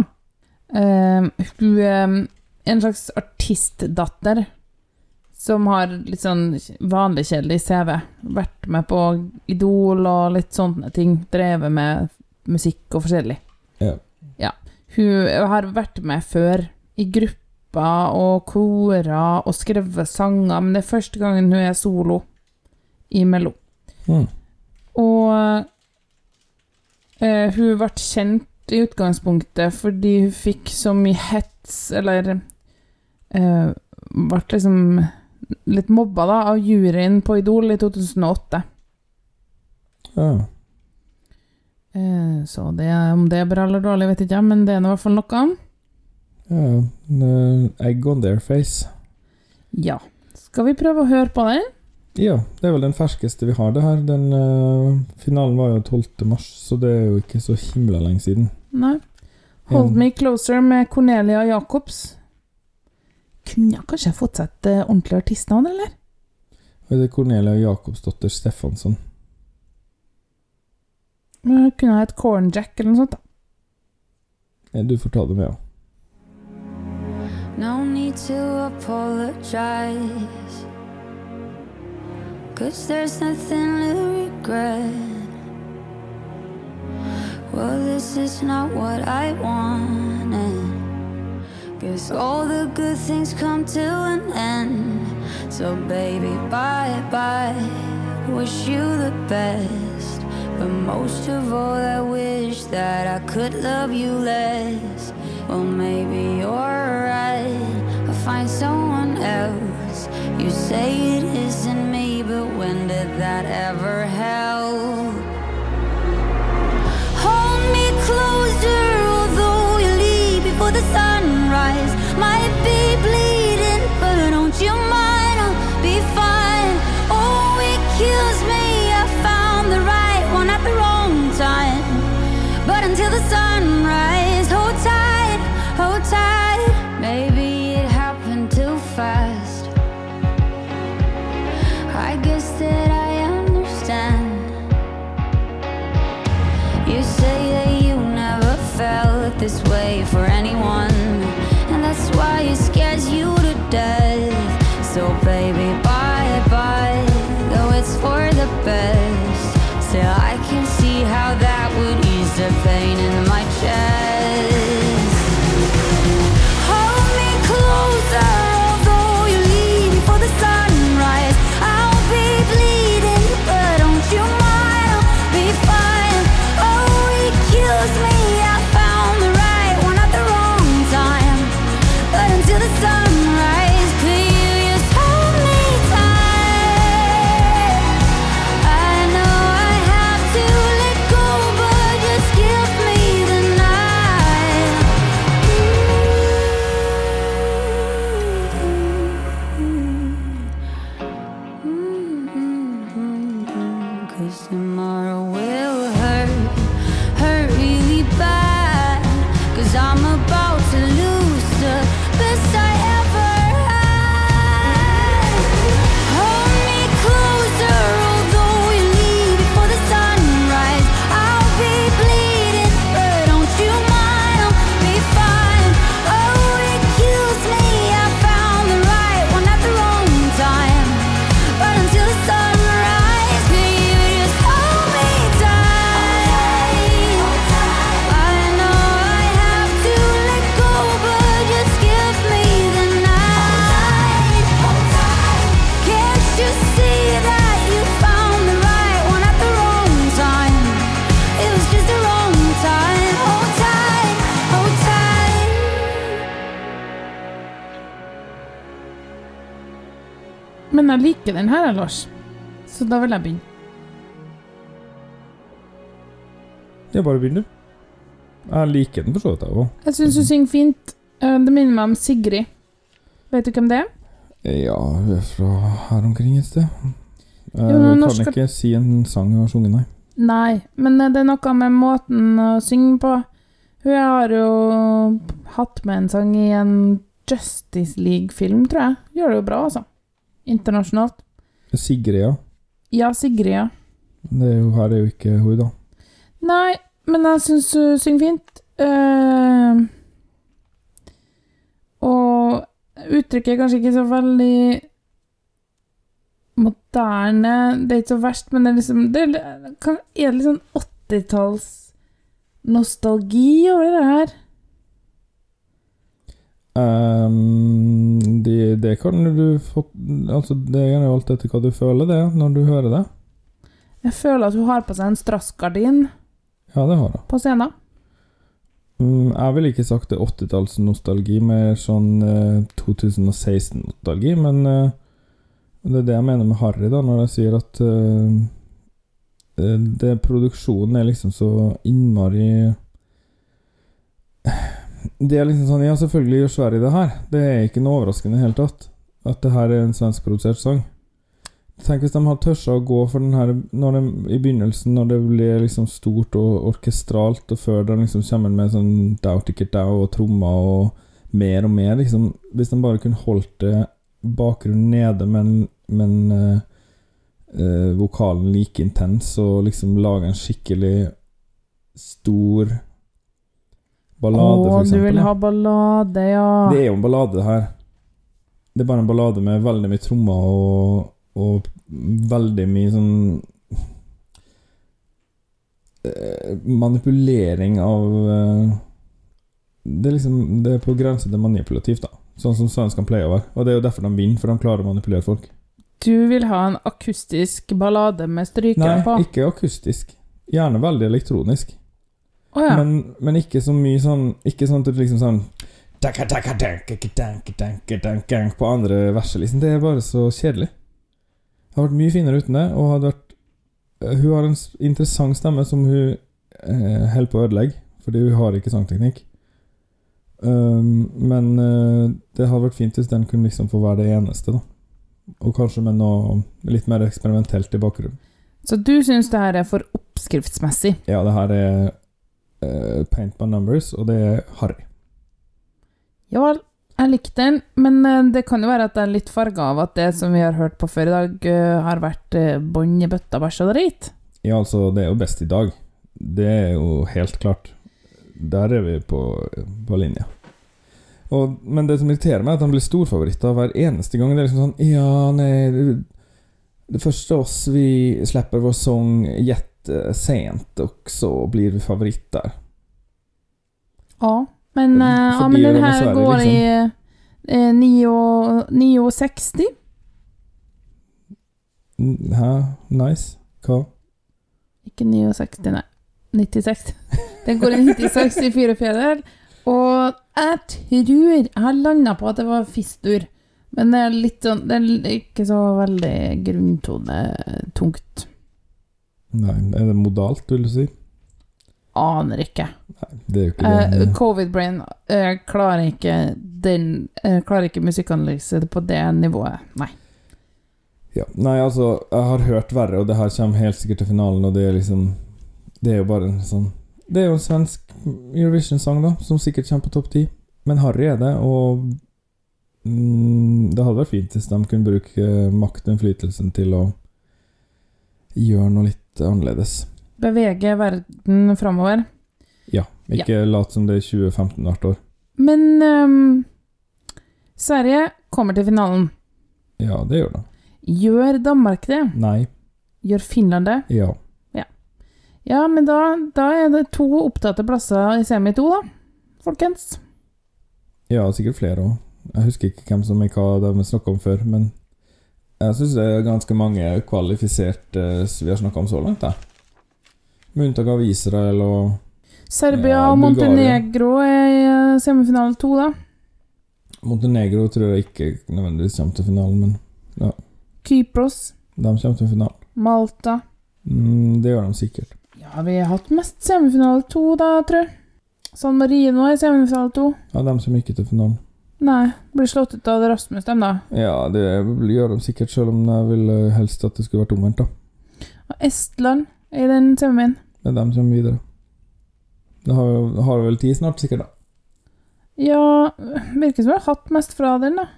Uh, hun er en slags artistdatter som har litt sånn vanlig kjedelig CV. Vært med på Idol og litt sånne ting. Drevet med musikk og forskjellig. Hun har vært med før, i grupper og korer og skrevet sanger, men det er første gangen hun er solo i Mello. Mm. Og eh, hun ble kjent i utgangspunktet fordi hun fikk så mye hets, eller eh, ble liksom litt mobba da, av juryen på Idol i 2008. ja. Eh, så det, om det er bra eller dårlig, vet jeg ikke, men det er i hvert fall noe. ja. eh, Egg on their face. Ja. Skal vi prøve å høre på den? Ja, det er vel den ferskeste vi har, det her. Den uh, Finalen var jo 12. mars, så det er jo ikke så himla lenge siden. Nei. Hold en... Me Closer med Cornelia Jacobs. Kunne jeg kanskje fått seg et ordentlig artistnavn, eller? Det er Cornelia Jacobsdotter Stefansson. Men jeg Kunne hett Corn Jack eller noe sånt. da. Ja, du får ta det med, ja. No need to apologize. Cause there's nothing to regret. Well, this is not what I wanted. Guess all the good things come to an end. So, baby, bye bye. Wish you the best. But most of all, I wish that I could love you less. Well, maybe you're right. I'll find someone else. You say it isn't me, but when did that ever help? Hold me closer, although you leave before the sunrise. Might be bleeding, but don't you mind? Men jeg liker den her, Lars. Så da vil jeg begynne. Ja, bare begynn, du. Jeg liker den for så vidt, jeg òg. Jeg syns du synger fint. Eh, Det minner meg om Sigrid. Vet du hvem det er? Ja, hun er fra her omkring et sted. Jeg Jo, kan norsk- ikke si en sang hun har sunget, nei. Nei, men eh, det er noe med måten å synge på. Hun har jo hatt med en sang i en Justice League-film, tror jeg. Gjør det jo bra, altså. Internasjonalt. Sigrid, ja. Ja, Sigrid, ja. Det er jo, her er jo ikke hun, da. Nei, men jeg syns hun synger fint. Uh, og uttrykket er kanskje ikke så veldig moderne. Det er ikke så verst, men det er liksom Det er, er det litt sånn 80-talls nostalgi over det her. Ehm, det, de kan du få Altså, det er jo alt etter hva du føler, det, når du hører det. Jeg føler at hun har på seg en strassgardin Ja, det har hun. på scenen. Um, jeg ville ikke sagt det 80-tallsnostalgi, mer sånn uh, 2016-nostalgi, men uh, det er det jeg mener med Harry, da, når jeg sier at uh, eh, det Produksjonen er liksom så innmari Det er liksom sånn Ja, selvfølgelig gjør Sverige det her. Det er ikke noe overraskende i det hele tatt. At det her er en svenskprodusert sang. Tenk hvis de hadde tørsa å gå for den her de, I begynnelsen, når det blir liksom stort og orkestralt, og før de liksom kommer med sånn dau ticket dau og trommer og mer og mer, liksom Hvis de bare kunne holdt det bakgrunnen nede, men, men eh, eh, vokalen like intens, og liksom lage en skikkelig stor ballade, Å, for du vil ha ballade, ja. Det er jo en ballade, det her. Det er bare en ballade med veldig mye trommer og, og veldig mye sånn eh, Manipulering av eh, Det er liksom Det er på grense til manipulativt, da. Sånn som svenskene pleier å være. Og det er jo derfor de vinner, for de klarer å manipulere folk. Du vil ha en akustisk ballade med strykere Nei, ikke akustisk. Gjerne veldig elektronisk. Å ja. Men, men ikke så mye sånn Ikke sånn at det liksom sånn På andre verset, liksom. Det er bare så kjedelig. Det hadde vært mye finere uten det, og hadde vært eh, Hun har en interessant stemme som hun eh, holder på å ødelegge, fordi hun har ikke sangteknikk. Um, men uh, det hadde vært fint hvis den kunne liksom få være det eneste, da. Og kanskje med noe litt mer eksperimentelt i bakgrunnen. Så du syns det her er for oppskriftsmessig? Ja, det her er eh, Paint by Numbers, og det er Harry. Ja vel, jeg likte den, men eh, det kan jo være at jeg er litt farga av at det som vi har hørt på før i dag, eh, har vært uh, bånn i bøtta, bæsj og drit. Ja, altså, det er jo best i dag. Det er jo helt klart. Der er vi på, på linja. Og, men det som irriterer meg, er at han blir storfavoritter hver eneste gang. Det er liksom sånn Ja, nei Det, første oss vi slipper vår sång också och blir vi favoritter. Ja, men, eh, ja, men den här Sverige, går i eh, 9 69. Mm, Nice? Hva? Ikke 69, nei. 96. Den går i 96 i fire fjerdedel. Og jeg tror jeg har landa på at det var fistur. Men det er litt sånn Det er ikke så veldig grunntonetungt. Nei, er det modalt, vil du si? Aner ikke. Det er jo ikke Eh, det. Covid-brain eh, klarer ikke den eh, Klarer ikke musikkanalyse på det nivået. Nei. Ja. Nei, altså, jeg har hørt verre, og det her kommer helt sikkert til finalen, og det er liksom Det er jo bare en sånn Det er jo en svensk Eurovision-sang, da, som sikkert kommer på topp ti. Men Harry er det, og mm, Det hadde vært fint hvis de kunne bruke Makten og innflytelsen til å gjøre noe litt annerledes. Bevege verden framover. Ja. Ikke lat som det er 2015 hvert år. Men um, Sverige kommer til finalen. Ja, det gjør det. Gjør Danmark det? Nei. Gjør Finland det? Ja. Ja, men da, da er det to opptatte plasser i semi 2, da. Folkens. Ja, sikkert flere òg. Jeg husker ikke hvem som ikke hva de snakka om før, men jeg syns det er ganske mange kvalifiserte eh, vi har snakka om så langt, jeg. Med unntak av Israel og Serbia Ja, og. Montenegro er i eh, semifinale to, da. Montenegro tror jeg ikke nødvendigvis kommer til finalen, men ja. Kypros, de kommer til finalen. Malta. Mm, det gjør de sikkert. Ja, vi har hatt mest semifinale to, da, tror jeg. San Marino er semifinale to. Ja, de som gikk til finalen. Nei, blir slått ut av Rasmus, dem, da. Ja, det gjør de sikkert, selv om jeg ville helst at det skulle vært omvendt, da. Og Estland er i den semien. Men de kommer videre. Det har, har vel tid snart, sikkert, da. Ja, virker som vi har hatt mest fra den, da.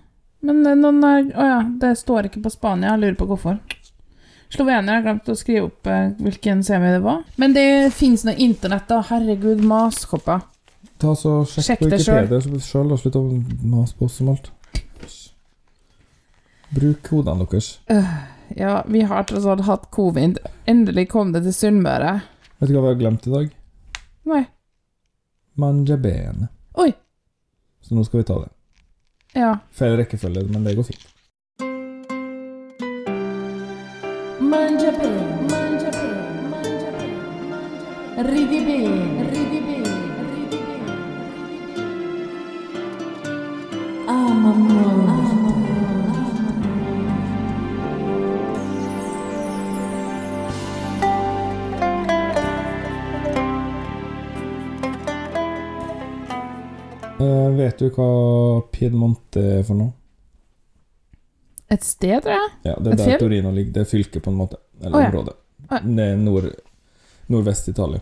Men det er noen er Å ja, det står ikke på Spania. Jeg lurer på hvorfor. Slovenia har glemt å skrive opp eh, hvilken semi det var. Men det fins noe internett, da. Herregud, maskopper. Ta så Sjekk Sjekk på det Wikipedia sjøl, og slutt å mase på oss om alt. Bruk kodene deres. Ja, vi har tross alt hatt covid. Endelig kom det til Sunnmøre. Vet du hva vi har glemt i dag? Nei. Manjabene. Oi. Så nå skal vi ta det. Ja. Feil rekkefølge, men det går fint. Manjabene, manjabene, manjabene, mangiaben. Vet du hva Piedmonte er for noe? Et sted, tror jeg. Ja, Det er Et der fjell? Torino ligger. Det er fylket, på en måte. Eller Å, ja. området. Å, ja. Det er nord, nordvest Italia.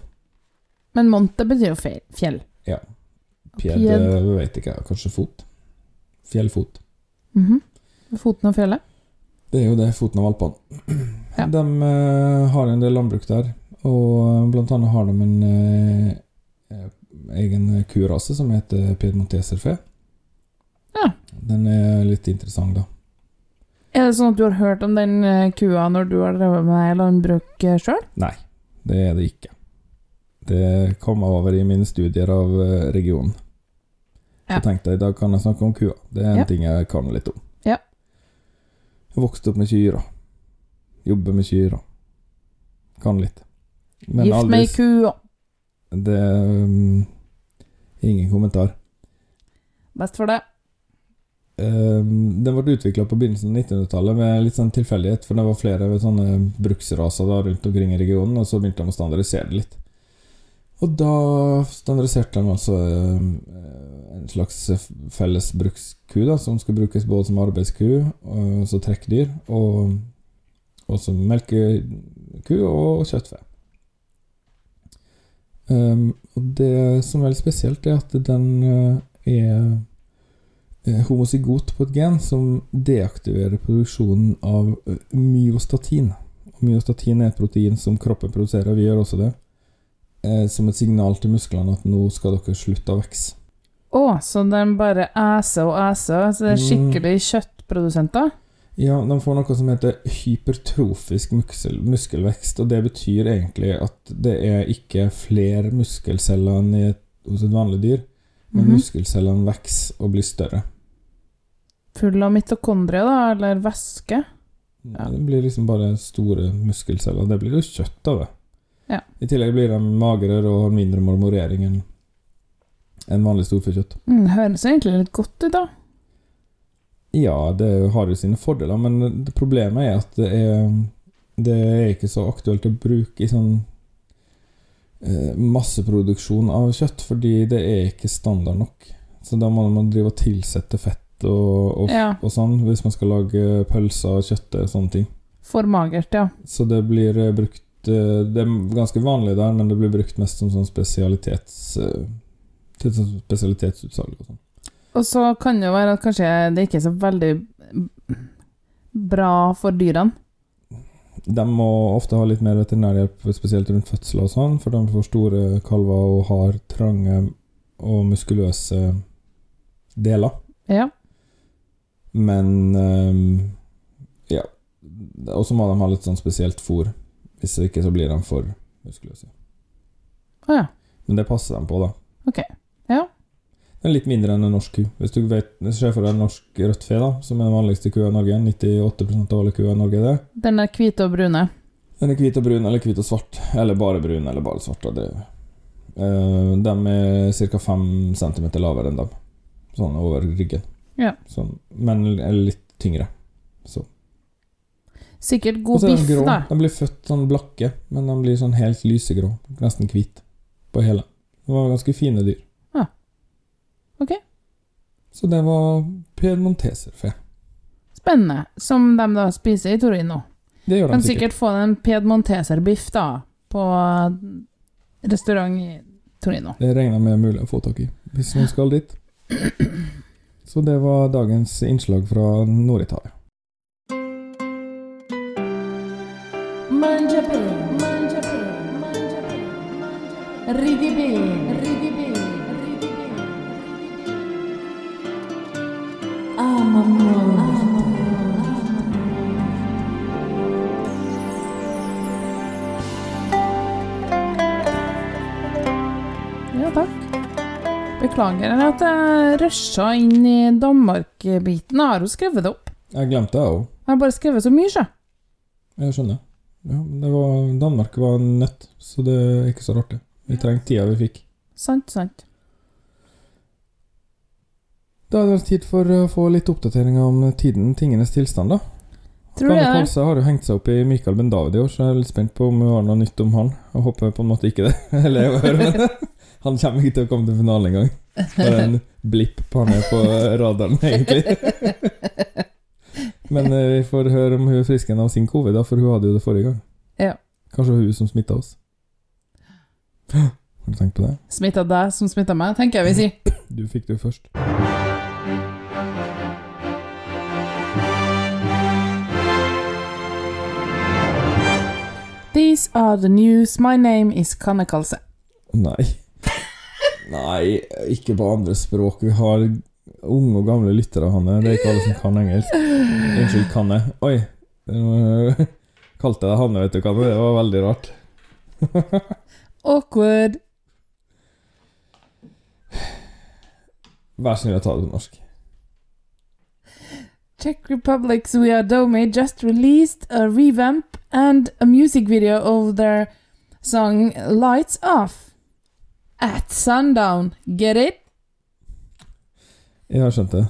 Men monte betyr jo fe- fjell. Pied, Pied. eh, vet ikke jeg. Kanskje fot? Fjellfot. Mhm. Foten av fjellet. Det er jo det, foten av Alpene. [clears throat] Ja. De eh, har en del landbruk der, og blant annet har de en eh, eh, egen kurase som heter piedmonteserfe. Ja. Den er litt interessant, da. Er det sånn at du har hørt om den eh, kua når du har drevet med landbruk sjøl? Nei, det er det ikke. Det kom over i mine studier av eh, regionen. Ja. Så tenkte jeg i dag kan jeg snakke om kua. Det er en Ja. ting jeg kan litt om. Ja. Jeg vokste opp med kyr. og Jobber med kyr. og Kan litt. Men Gift aldri med ei s- Det um, Ingen kommentar. Best for det. Um, den ble utvikla på begynnelsen av 1900-tallet med litt sånn tilfeldighet, for det var flere sånne bruksraser da rundt omkring i regionen, og så begynte de å standardisere det litt. Og da standardiserte de altså um, en slags felles bruksku, da, som skal brukes både som arbeidsku, og så trekkdyr, og, og som melkeku og kjøttfe. Um, og det som er veldig spesielt, er at den uh, er eh, homozygot på et gen som deaktiverer produksjonen av eh, myostatin. Myostatin er et protein som kroppen produserer, vi gjør også det, eh, som et signal til musklene at nå skal dere slutte å vokse. Å, så den bare æser og æser? Så det er Mm. skikkelig kjøttprodusenter? Ja, de får noe som heter hypertrofisk muskel, muskelvekst, og det betyr egentlig at det er ikke flere muskelceller enn i et, hos et vanlig dyr, men Mhm. muskelcellene vokser og blir større. Full av mitokondrier, da? Eller væske? Ja. Det blir liksom bare store muskelceller. Det blir jo kjøtt av det. Ja. I tillegg blir de magrere og har mindre marmorering enn vanlig storfekjøtt. Mm, høres egentlig litt godt ut, da. Ja, det har jo sine fordeler, men problemet er at det er, det er ikke så aktuelt å bruke i sånn eh, masseproduksjon av kjøtt, fordi det er ikke standard nok. Så da må man drive og tilsette fett og, og, Ja. og sånn, hvis man skal lage pølser og kjøtt og sånne ting. For magert, ja. Så det blir eh, brukt Det er ganske vanlig der, men det blir brukt mest som sånn spesialitets... eh, Til sånn spesialitetsutsalg og sånn. Og så kan det jo være at kanskje det ikke er så veldig bra for dyrene. De må ofte ha litt mer veterinærhjelp, spesielt rundt fødsler og sånn, for de får store kalver og har trange og muskuløse deler. Ja. Men ehm, ja. Og så må de ha litt sånn spesielt fôr. Hvis ikke så blir de for muskuløse. Å ja. Men det passer de på, da. Ok. Ja. Den er litt mindre enn en norsk ku. Hvis du vet, ser for deg en norsk rødt fe, da, som er den vanligste kua i Norge 98% av alle kuer i Norge er det. Den er hvit og brune. Den er hvit og brun, eller hvit og svart. Eller bare brun, eller bare svart. Det, Uh, de er ca. 5 cm lavere enn dem. Sånn over ryggen. Ja. Sånn, men litt tyngre. Så. Sikkert god biff, grå. da. De blir født sånn blakke, men de blir sånn helt lysegrå. Nesten hvit på hele. De var ganske fine dyr. Ja. Ok. Så det var piedmonteserfe. Spennende. Som de da spiser i Torino. Det gjør de Kan sikkert. sikkert få en piedmonteserbiff da, på restaurant i Torino. Det regner jeg med er mulig å få tak i, hvis noen skal dit. [clears throat] Så det var dagens innslag fra Nord-Italia. Beklager at jeg rusha inn i Danmark-biten. Jeg har jo skrevet det opp. Jeg glemte det òg. Jeg har bare skrevet så mye, sjø. Jeg skjønner. Ja, det var, Danmark var nødt, så det er ikke så rart, det. Vi trengte tida vi fikk. Sant, sant. Da er det tid for å få litt oppdateringer om tiden, tingenes tilstand, da. Tror det? Kolse har jo hengt seg opp i Mikael Ben i år, så jeg er litt spent på om hun har noe nytt om han. Jeg håper på en måte ikke det. [laughs] Eller jeg hører men [laughs] Han kommer ikke til å komme til finalen engang. Bare en blipp på han er på radaren, egentlig. [laughs] Men eh, vi får høre om hun er frisk igjen av sin covid, da, for hun hadde jo det forrige gang. Ja. Kanskje hun som smitta oss. Har du tenkt på det? Smitta deg som smitta meg, tenker jeg vi sier. Du fikk det jo først. These are the news. My name is Kanne Kalse. Nei. Nei, ikke på andre språk. Vi har unge og gamle lyttere, Hanne. Det er ikke alle som kan engelsk. Unnskyld, Kanne. Oi. Kalte jeg deg Hanne, vet du, Kanne. Det var veldig rart. [laughs] Awkward. Å ta det på norsk. Czech Republic's We Are Domi just released a revamp and a music video of their song Lights Off at sundown. Get it? Jeg har skjønt det.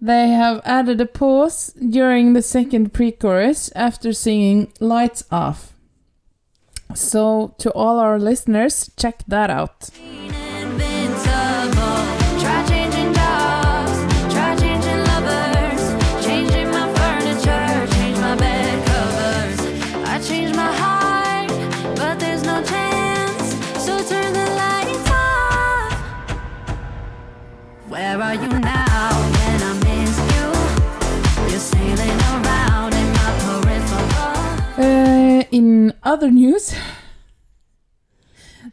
They have added a pause during the second pre chorus after singing Lights Off. So, to all our listeners, check that out. In other news,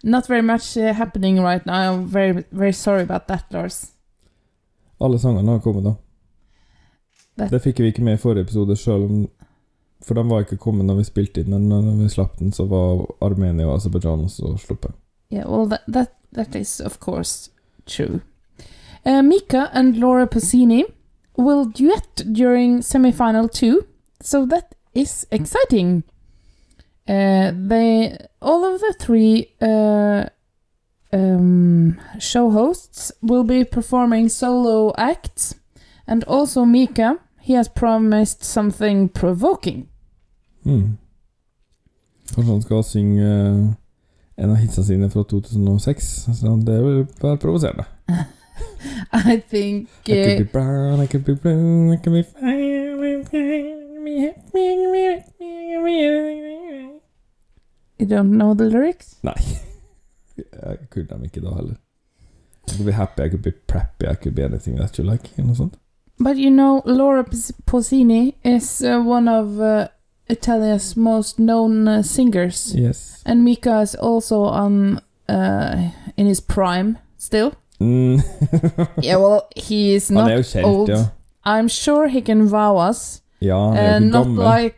not very much uh, happening right now. I'm very, very sorry about that, Lars. Alle sangene har kommet, da. Det- Det fikk vi ikke med i forrige episode, sjøl om For de var ikke kommet når vi spilte inn, men når vi slapp den, så var Armenia og Aserbajdsjan også sluppet. Yeah, well, that that, that is of course true. Uh, Mika and Laura Pausini will duet during semifinal two, so that is exciting. Uh, they all of the three uh, um, show hosts will be performing solo acts, and also Mika. He has promised something provoking. Mm. Kanskje han skal synge en av hitsa sine fra 2006? Så det vil være provoserende. I think I could be brown, I could be blue, I could be you don't know the lyrics. Nei. Jeg kunne dem ikke da heller. I could be happy, I could be preppy, I could be anything that you like. Eller noe sånt. But you know, Laura Pausini is uh, one of uh, Italia's most known uh, singers, Yes. and Mika is also on uh, in his prime still. Mm. [laughs] Yeah, well, he is not old. ja. I'm sure he can wow us, Ja, er uh, not gammel. like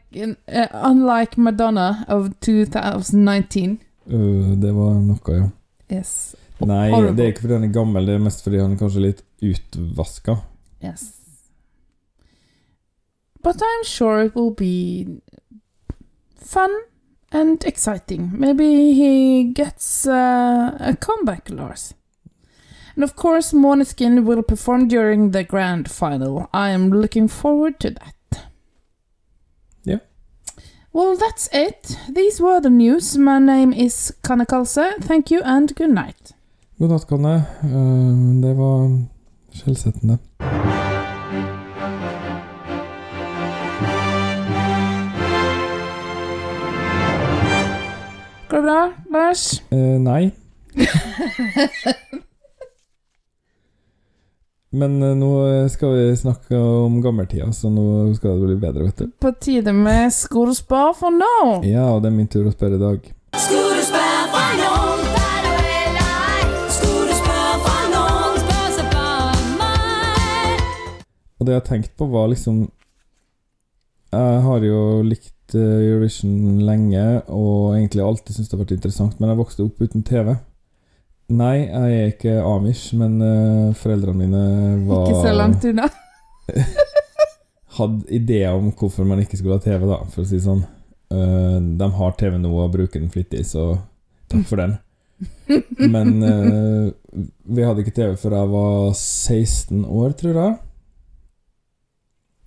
uh, unlike Madonna of 2019. Øh, det var noe, ja. Yes, Nei, Horrible. det er ikke fordi han er gammel, det er mest fordi han er kanskje litt utvaska. yes. But I'm sure it will be fun and exciting. Maybe he gets uh, a comeback, Lars. And of course, Måneskin will perform during the grand final. I am looking forward to that. Well, that's it. These were the news. My name is Kanne Kalse. Thank you and good night. God natt, Kanne. Uh, det var skjellsettende. Går det bra, Lars? Uh, nei. [laughs] Men eh, nå skal vi snakke om gammeltida, så nå skal det bli bedre, vet du. På tide med Skolespar for nå. Ja, og det er min tur å spørre i dag. Skolespar for nå. Og det jeg har tenkt på, var liksom Jeg har jo likt eh, Eurovision lenge og egentlig alltid syntes det har vært interessant, men jeg vokste opp uten TV. Nei, jeg er ikke amish, men uh, foreldrene mine var Ikke så langt unna. [laughs] Hadde ideer om hvorfor man ikke skulle ha TV, da, for å si det sånn. Uh, de har TV nå og bruker den flittig, så takk for den. [laughs] Men uh, vi hadde ikke TV før jeg var 16 år, tror jeg.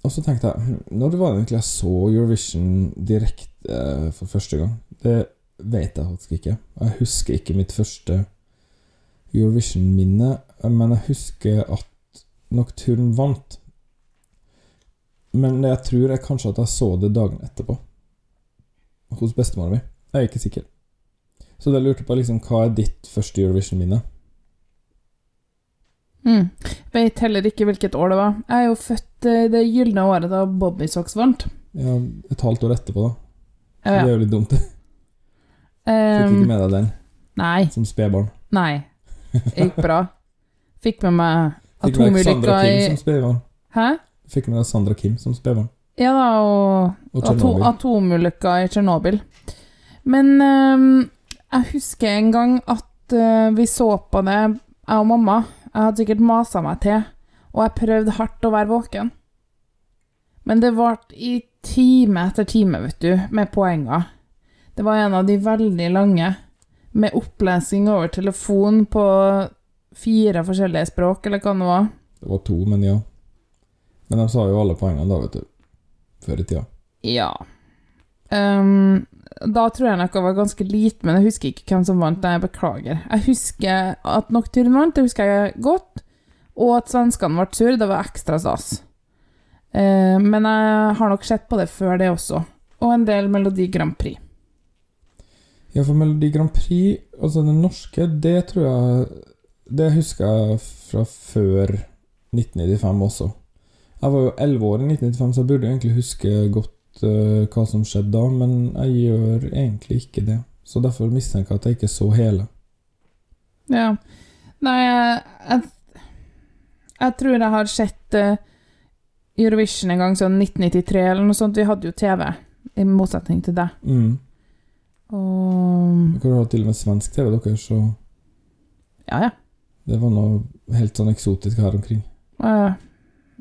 Og så tenkte jeg Når Når var egentlig jeg så Eurovision direkte uh, for første gang? Det vet jeg faktisk ikke. Jeg husker ikke mitt første Eurovision-minne, men jeg husker at Nocturne vant. Men jeg tror jeg kanskje at jeg så det dagen etterpå. Hos bestemora mi. Jeg er ikke sikker. Så jeg lurte på liksom, hva er ditt første Eurovision-minne? Mm. Vet heller ikke hvilket år det var. Jeg er jo født eh, det gylne året da Bobby Socks vant. Ja, et halvt år etterpå, da. Ja, Det er jo litt dumt. [laughs] Fikk Um, ikke med deg den nei. som spedbarn. Nei. Det gikk bra. Fikk med meg atomulykka i. Hæ? Fikk med deg Sandra Kim som spedbarn. Ja da, og, Og ato Tsjernobyl. atomulykka i Tsjernobyl. Men um, jeg husker en gang at uh, vi så på det, jeg og mamma. Jeg hadde sikkert masa meg til, og jeg prøvde hardt å være våken. Men det varte i time etter time, vet du, med poenger. Det var en av de veldig lange, med opplesing over telefon på fire forskjellige språk, eller hva det var. Det var to, men ja. Men de sa jo alle poengene da, vet du. Før i tida. Ja. Um, da tror jeg nok jeg var ganske liten, men jeg husker ikke hvem som vant. Nei, jeg beklager. Jeg husker at Nocturne vant, det husker jeg godt. Og at svenskene ble sur, det var ekstra stas. Uh, men jeg har nok sett på det før det også. Og en del Melodi Grand Prix. Ja, for Melodi Grand Prix, altså den norske, det tror jeg Det husker jeg fra før 1995 også. Jeg var jo 11 år i 1995, så jeg burde egentlig huske godt uh, hva som skjedde da, men jeg gjør egentlig ikke det. Så derfor mistenker jeg at jeg ikke så hele. Ja. Nei, jeg, jeg tror jeg har sett uh, Eurovision en gang, sånn 1993 eller noe sånt. Vi hadde jo TV, i motsetning til deg. Mm. Og Dere har til og med svensk TV, dere, så Ja, ja. det var noe helt sånn eksotisk her omkring. Eh,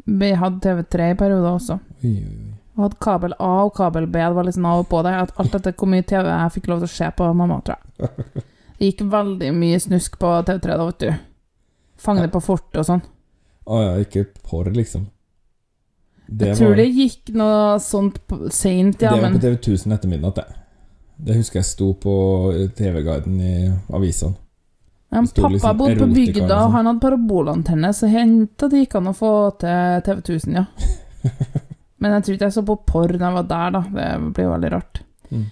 Vi hadde TV3 i perioder også. Oi, oi, oi. Og hadde kabel A og kabel B. Det var liksom av og på det. At alt etter hvor mye TV jeg fikk lov til å se på mamma, tror jeg. [laughs] Det gikk veldig mye snusk på TV3 da, vet du. Fange det på fortet og sånn. Å ja, ikke porr, liksom. Det Jeg tror var- det gikk noe sånt seint, ja, det var på TV 1000 etter midnatt, det. Det husker jeg sto på TV-guiden i avisene. Ja, pappa liksom bodde på bygda, og sånn. han hadde parabolantenne, så henta det gikk an å få til TV 1000, ja. [laughs] Men jeg tror ikke jeg så på porr da jeg var der, da. Det blir veldig rart. Mm.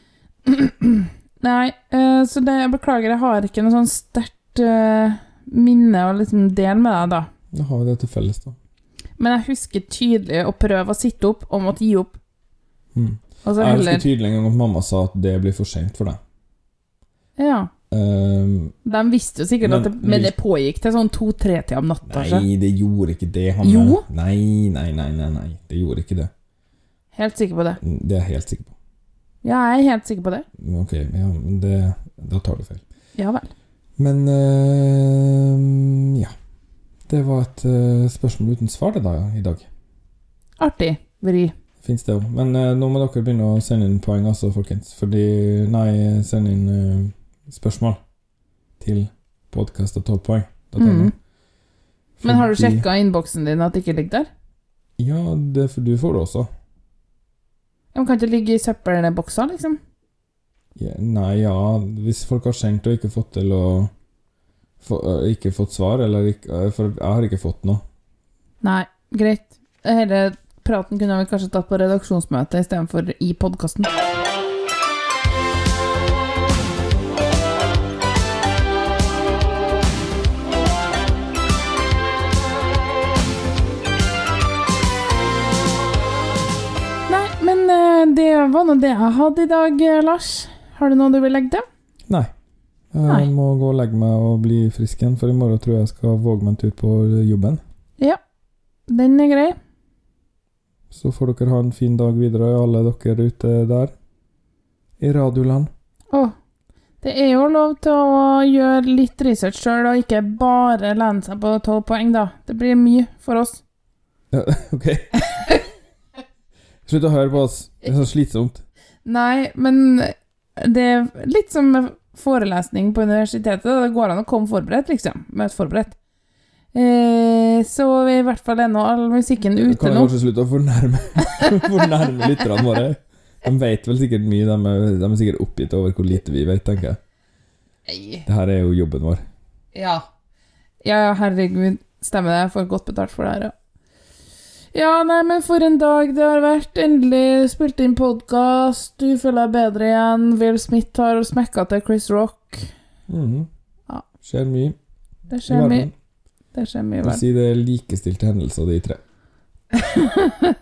[clears throat] Nei, eh, så det, jeg beklager, jeg har ikke noe sånn sterkt eh, minne å liksom dele med deg, da. Da har vi det til felles, da. Men jeg husker tydelig å prøve å sitte opp og måtte gi opp. Mm. Og så Jeg husker tydelig en gang at mamma sa at det blir for seint for deg. Ja. Um, De visste jo sikkert Men at det, men det pågikk til sånn to-tre-tida om natta. nei, det gjorde ikke det, Han, Jo. Nei, nei, nei, nei, nei. Det gjorde ikke det. Helt sikker på det. Det er jeg helt sikker på. Ja, jeg er helt sikker på det. Ok, ja, men det Da tar du feil. Ja vel. Men ehm, ja. Det var et eh, spørsmål uten svar, det da, i dag. Artig vri. Fins det òg. Men eh, nå må dere begynne å sende inn poeng, altså, folkens. Fordi Nei, send inn eh, spørsmål til podkast og 12 poeng. Mm. Men har du sjekka innboksen din at det ikke ligger der? Ja, det, for du får det også. Ja, men kan ikke ligge i søppelboksa, liksom? Ja, nei, ja Hvis folk har sendt og ikke fått til å få, øh, Ikke fått svar, eller ikke For jeg har ikke fått noe. Nei, greit. Denne praten kunne vi kanskje tatt på redaksjonsmøte istedenfor i podkasten. Nei, men eh, det var nå det jeg hadde i dag, eh, Lars. Har du noe du vil legge til? Nei. Jeg Nei. må gå og legge meg og bli frisk igjen, for i morgen tror jeg jeg skal våge meg en tur på jobben. Ja, Den er grei. Så får dere ha en fin dag videre, alle dere ute der. I radioland. Å, det er jo lov til å gjøre litt research sjøl, og ikke bare lene seg på tolv poeng, da. Det blir mye for oss. Ja, [laughs] ok. Slutt å høre på oss. Det er så slitsomt. Nei, men det er litt som forelesning på universitetet. Det går an å komme forberedt, liksom. Møte forberedt. Eh, så i hvert fall er nå all musikken ute Kan jeg nå. kanskje slutte å fornærme, [laughs] fornærme lytterne våre? De vet vel sikkert mye. De er, de er sikkert oppgitt over hvor lite vi vet, tenker jeg. Nei. Det her er jo jobben vår. Ja. Ja, ja, herregud. Stemmer det. Jeg får godt betalt for det her, ja. Ja, nei, men for en dag det har vært. Endelig spilt inn podkast. Du føler deg bedre igjen. Will Smith har smekka til Chris Rock. Mm. Ja. Skjer mye Det skjer mye. Det skjer mye vel. si det er likestilte hendelser, de tre. [laughs]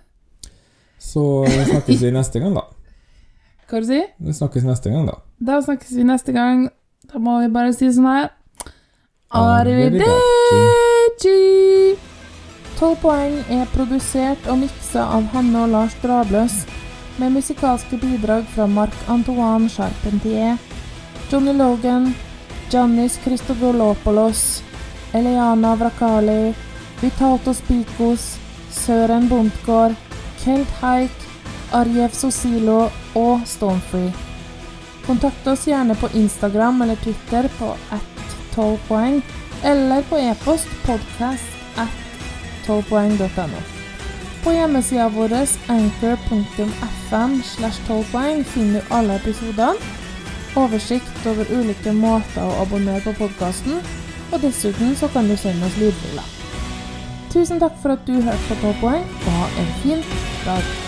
Så snakkes vi neste gang, da. Hva du sier Vi snakkes neste gang, da. Da snakkes vi neste gang. Da må vi bare si sånn her Arrivederci. Tolv poeng er produsert og miksa av Hanne og Lars Drabløs, med musikalske bidrag fra Marc-Antoine Charpentier, Johnny Logan, Giannis Christodolopoulos, Eliana Vrakali, Vitato Spikos, Søren Bondtgård, Kelt Haik, Arjev Sosilo og Stonefree. Kontakt oss gjerne på Instagram eller Twitter på at 12 poeng, eller på e-post podcast at 12poeng.no. På hjemmesida vår anchor.fm slash 12 poeng finner du alle episodene, oversikt over ulike måter å abonnere på podkasten, og dessuten så kan du sende oss lydfiler. Tusen takk for at du hørte på 12 poeng, og ha en fin dag.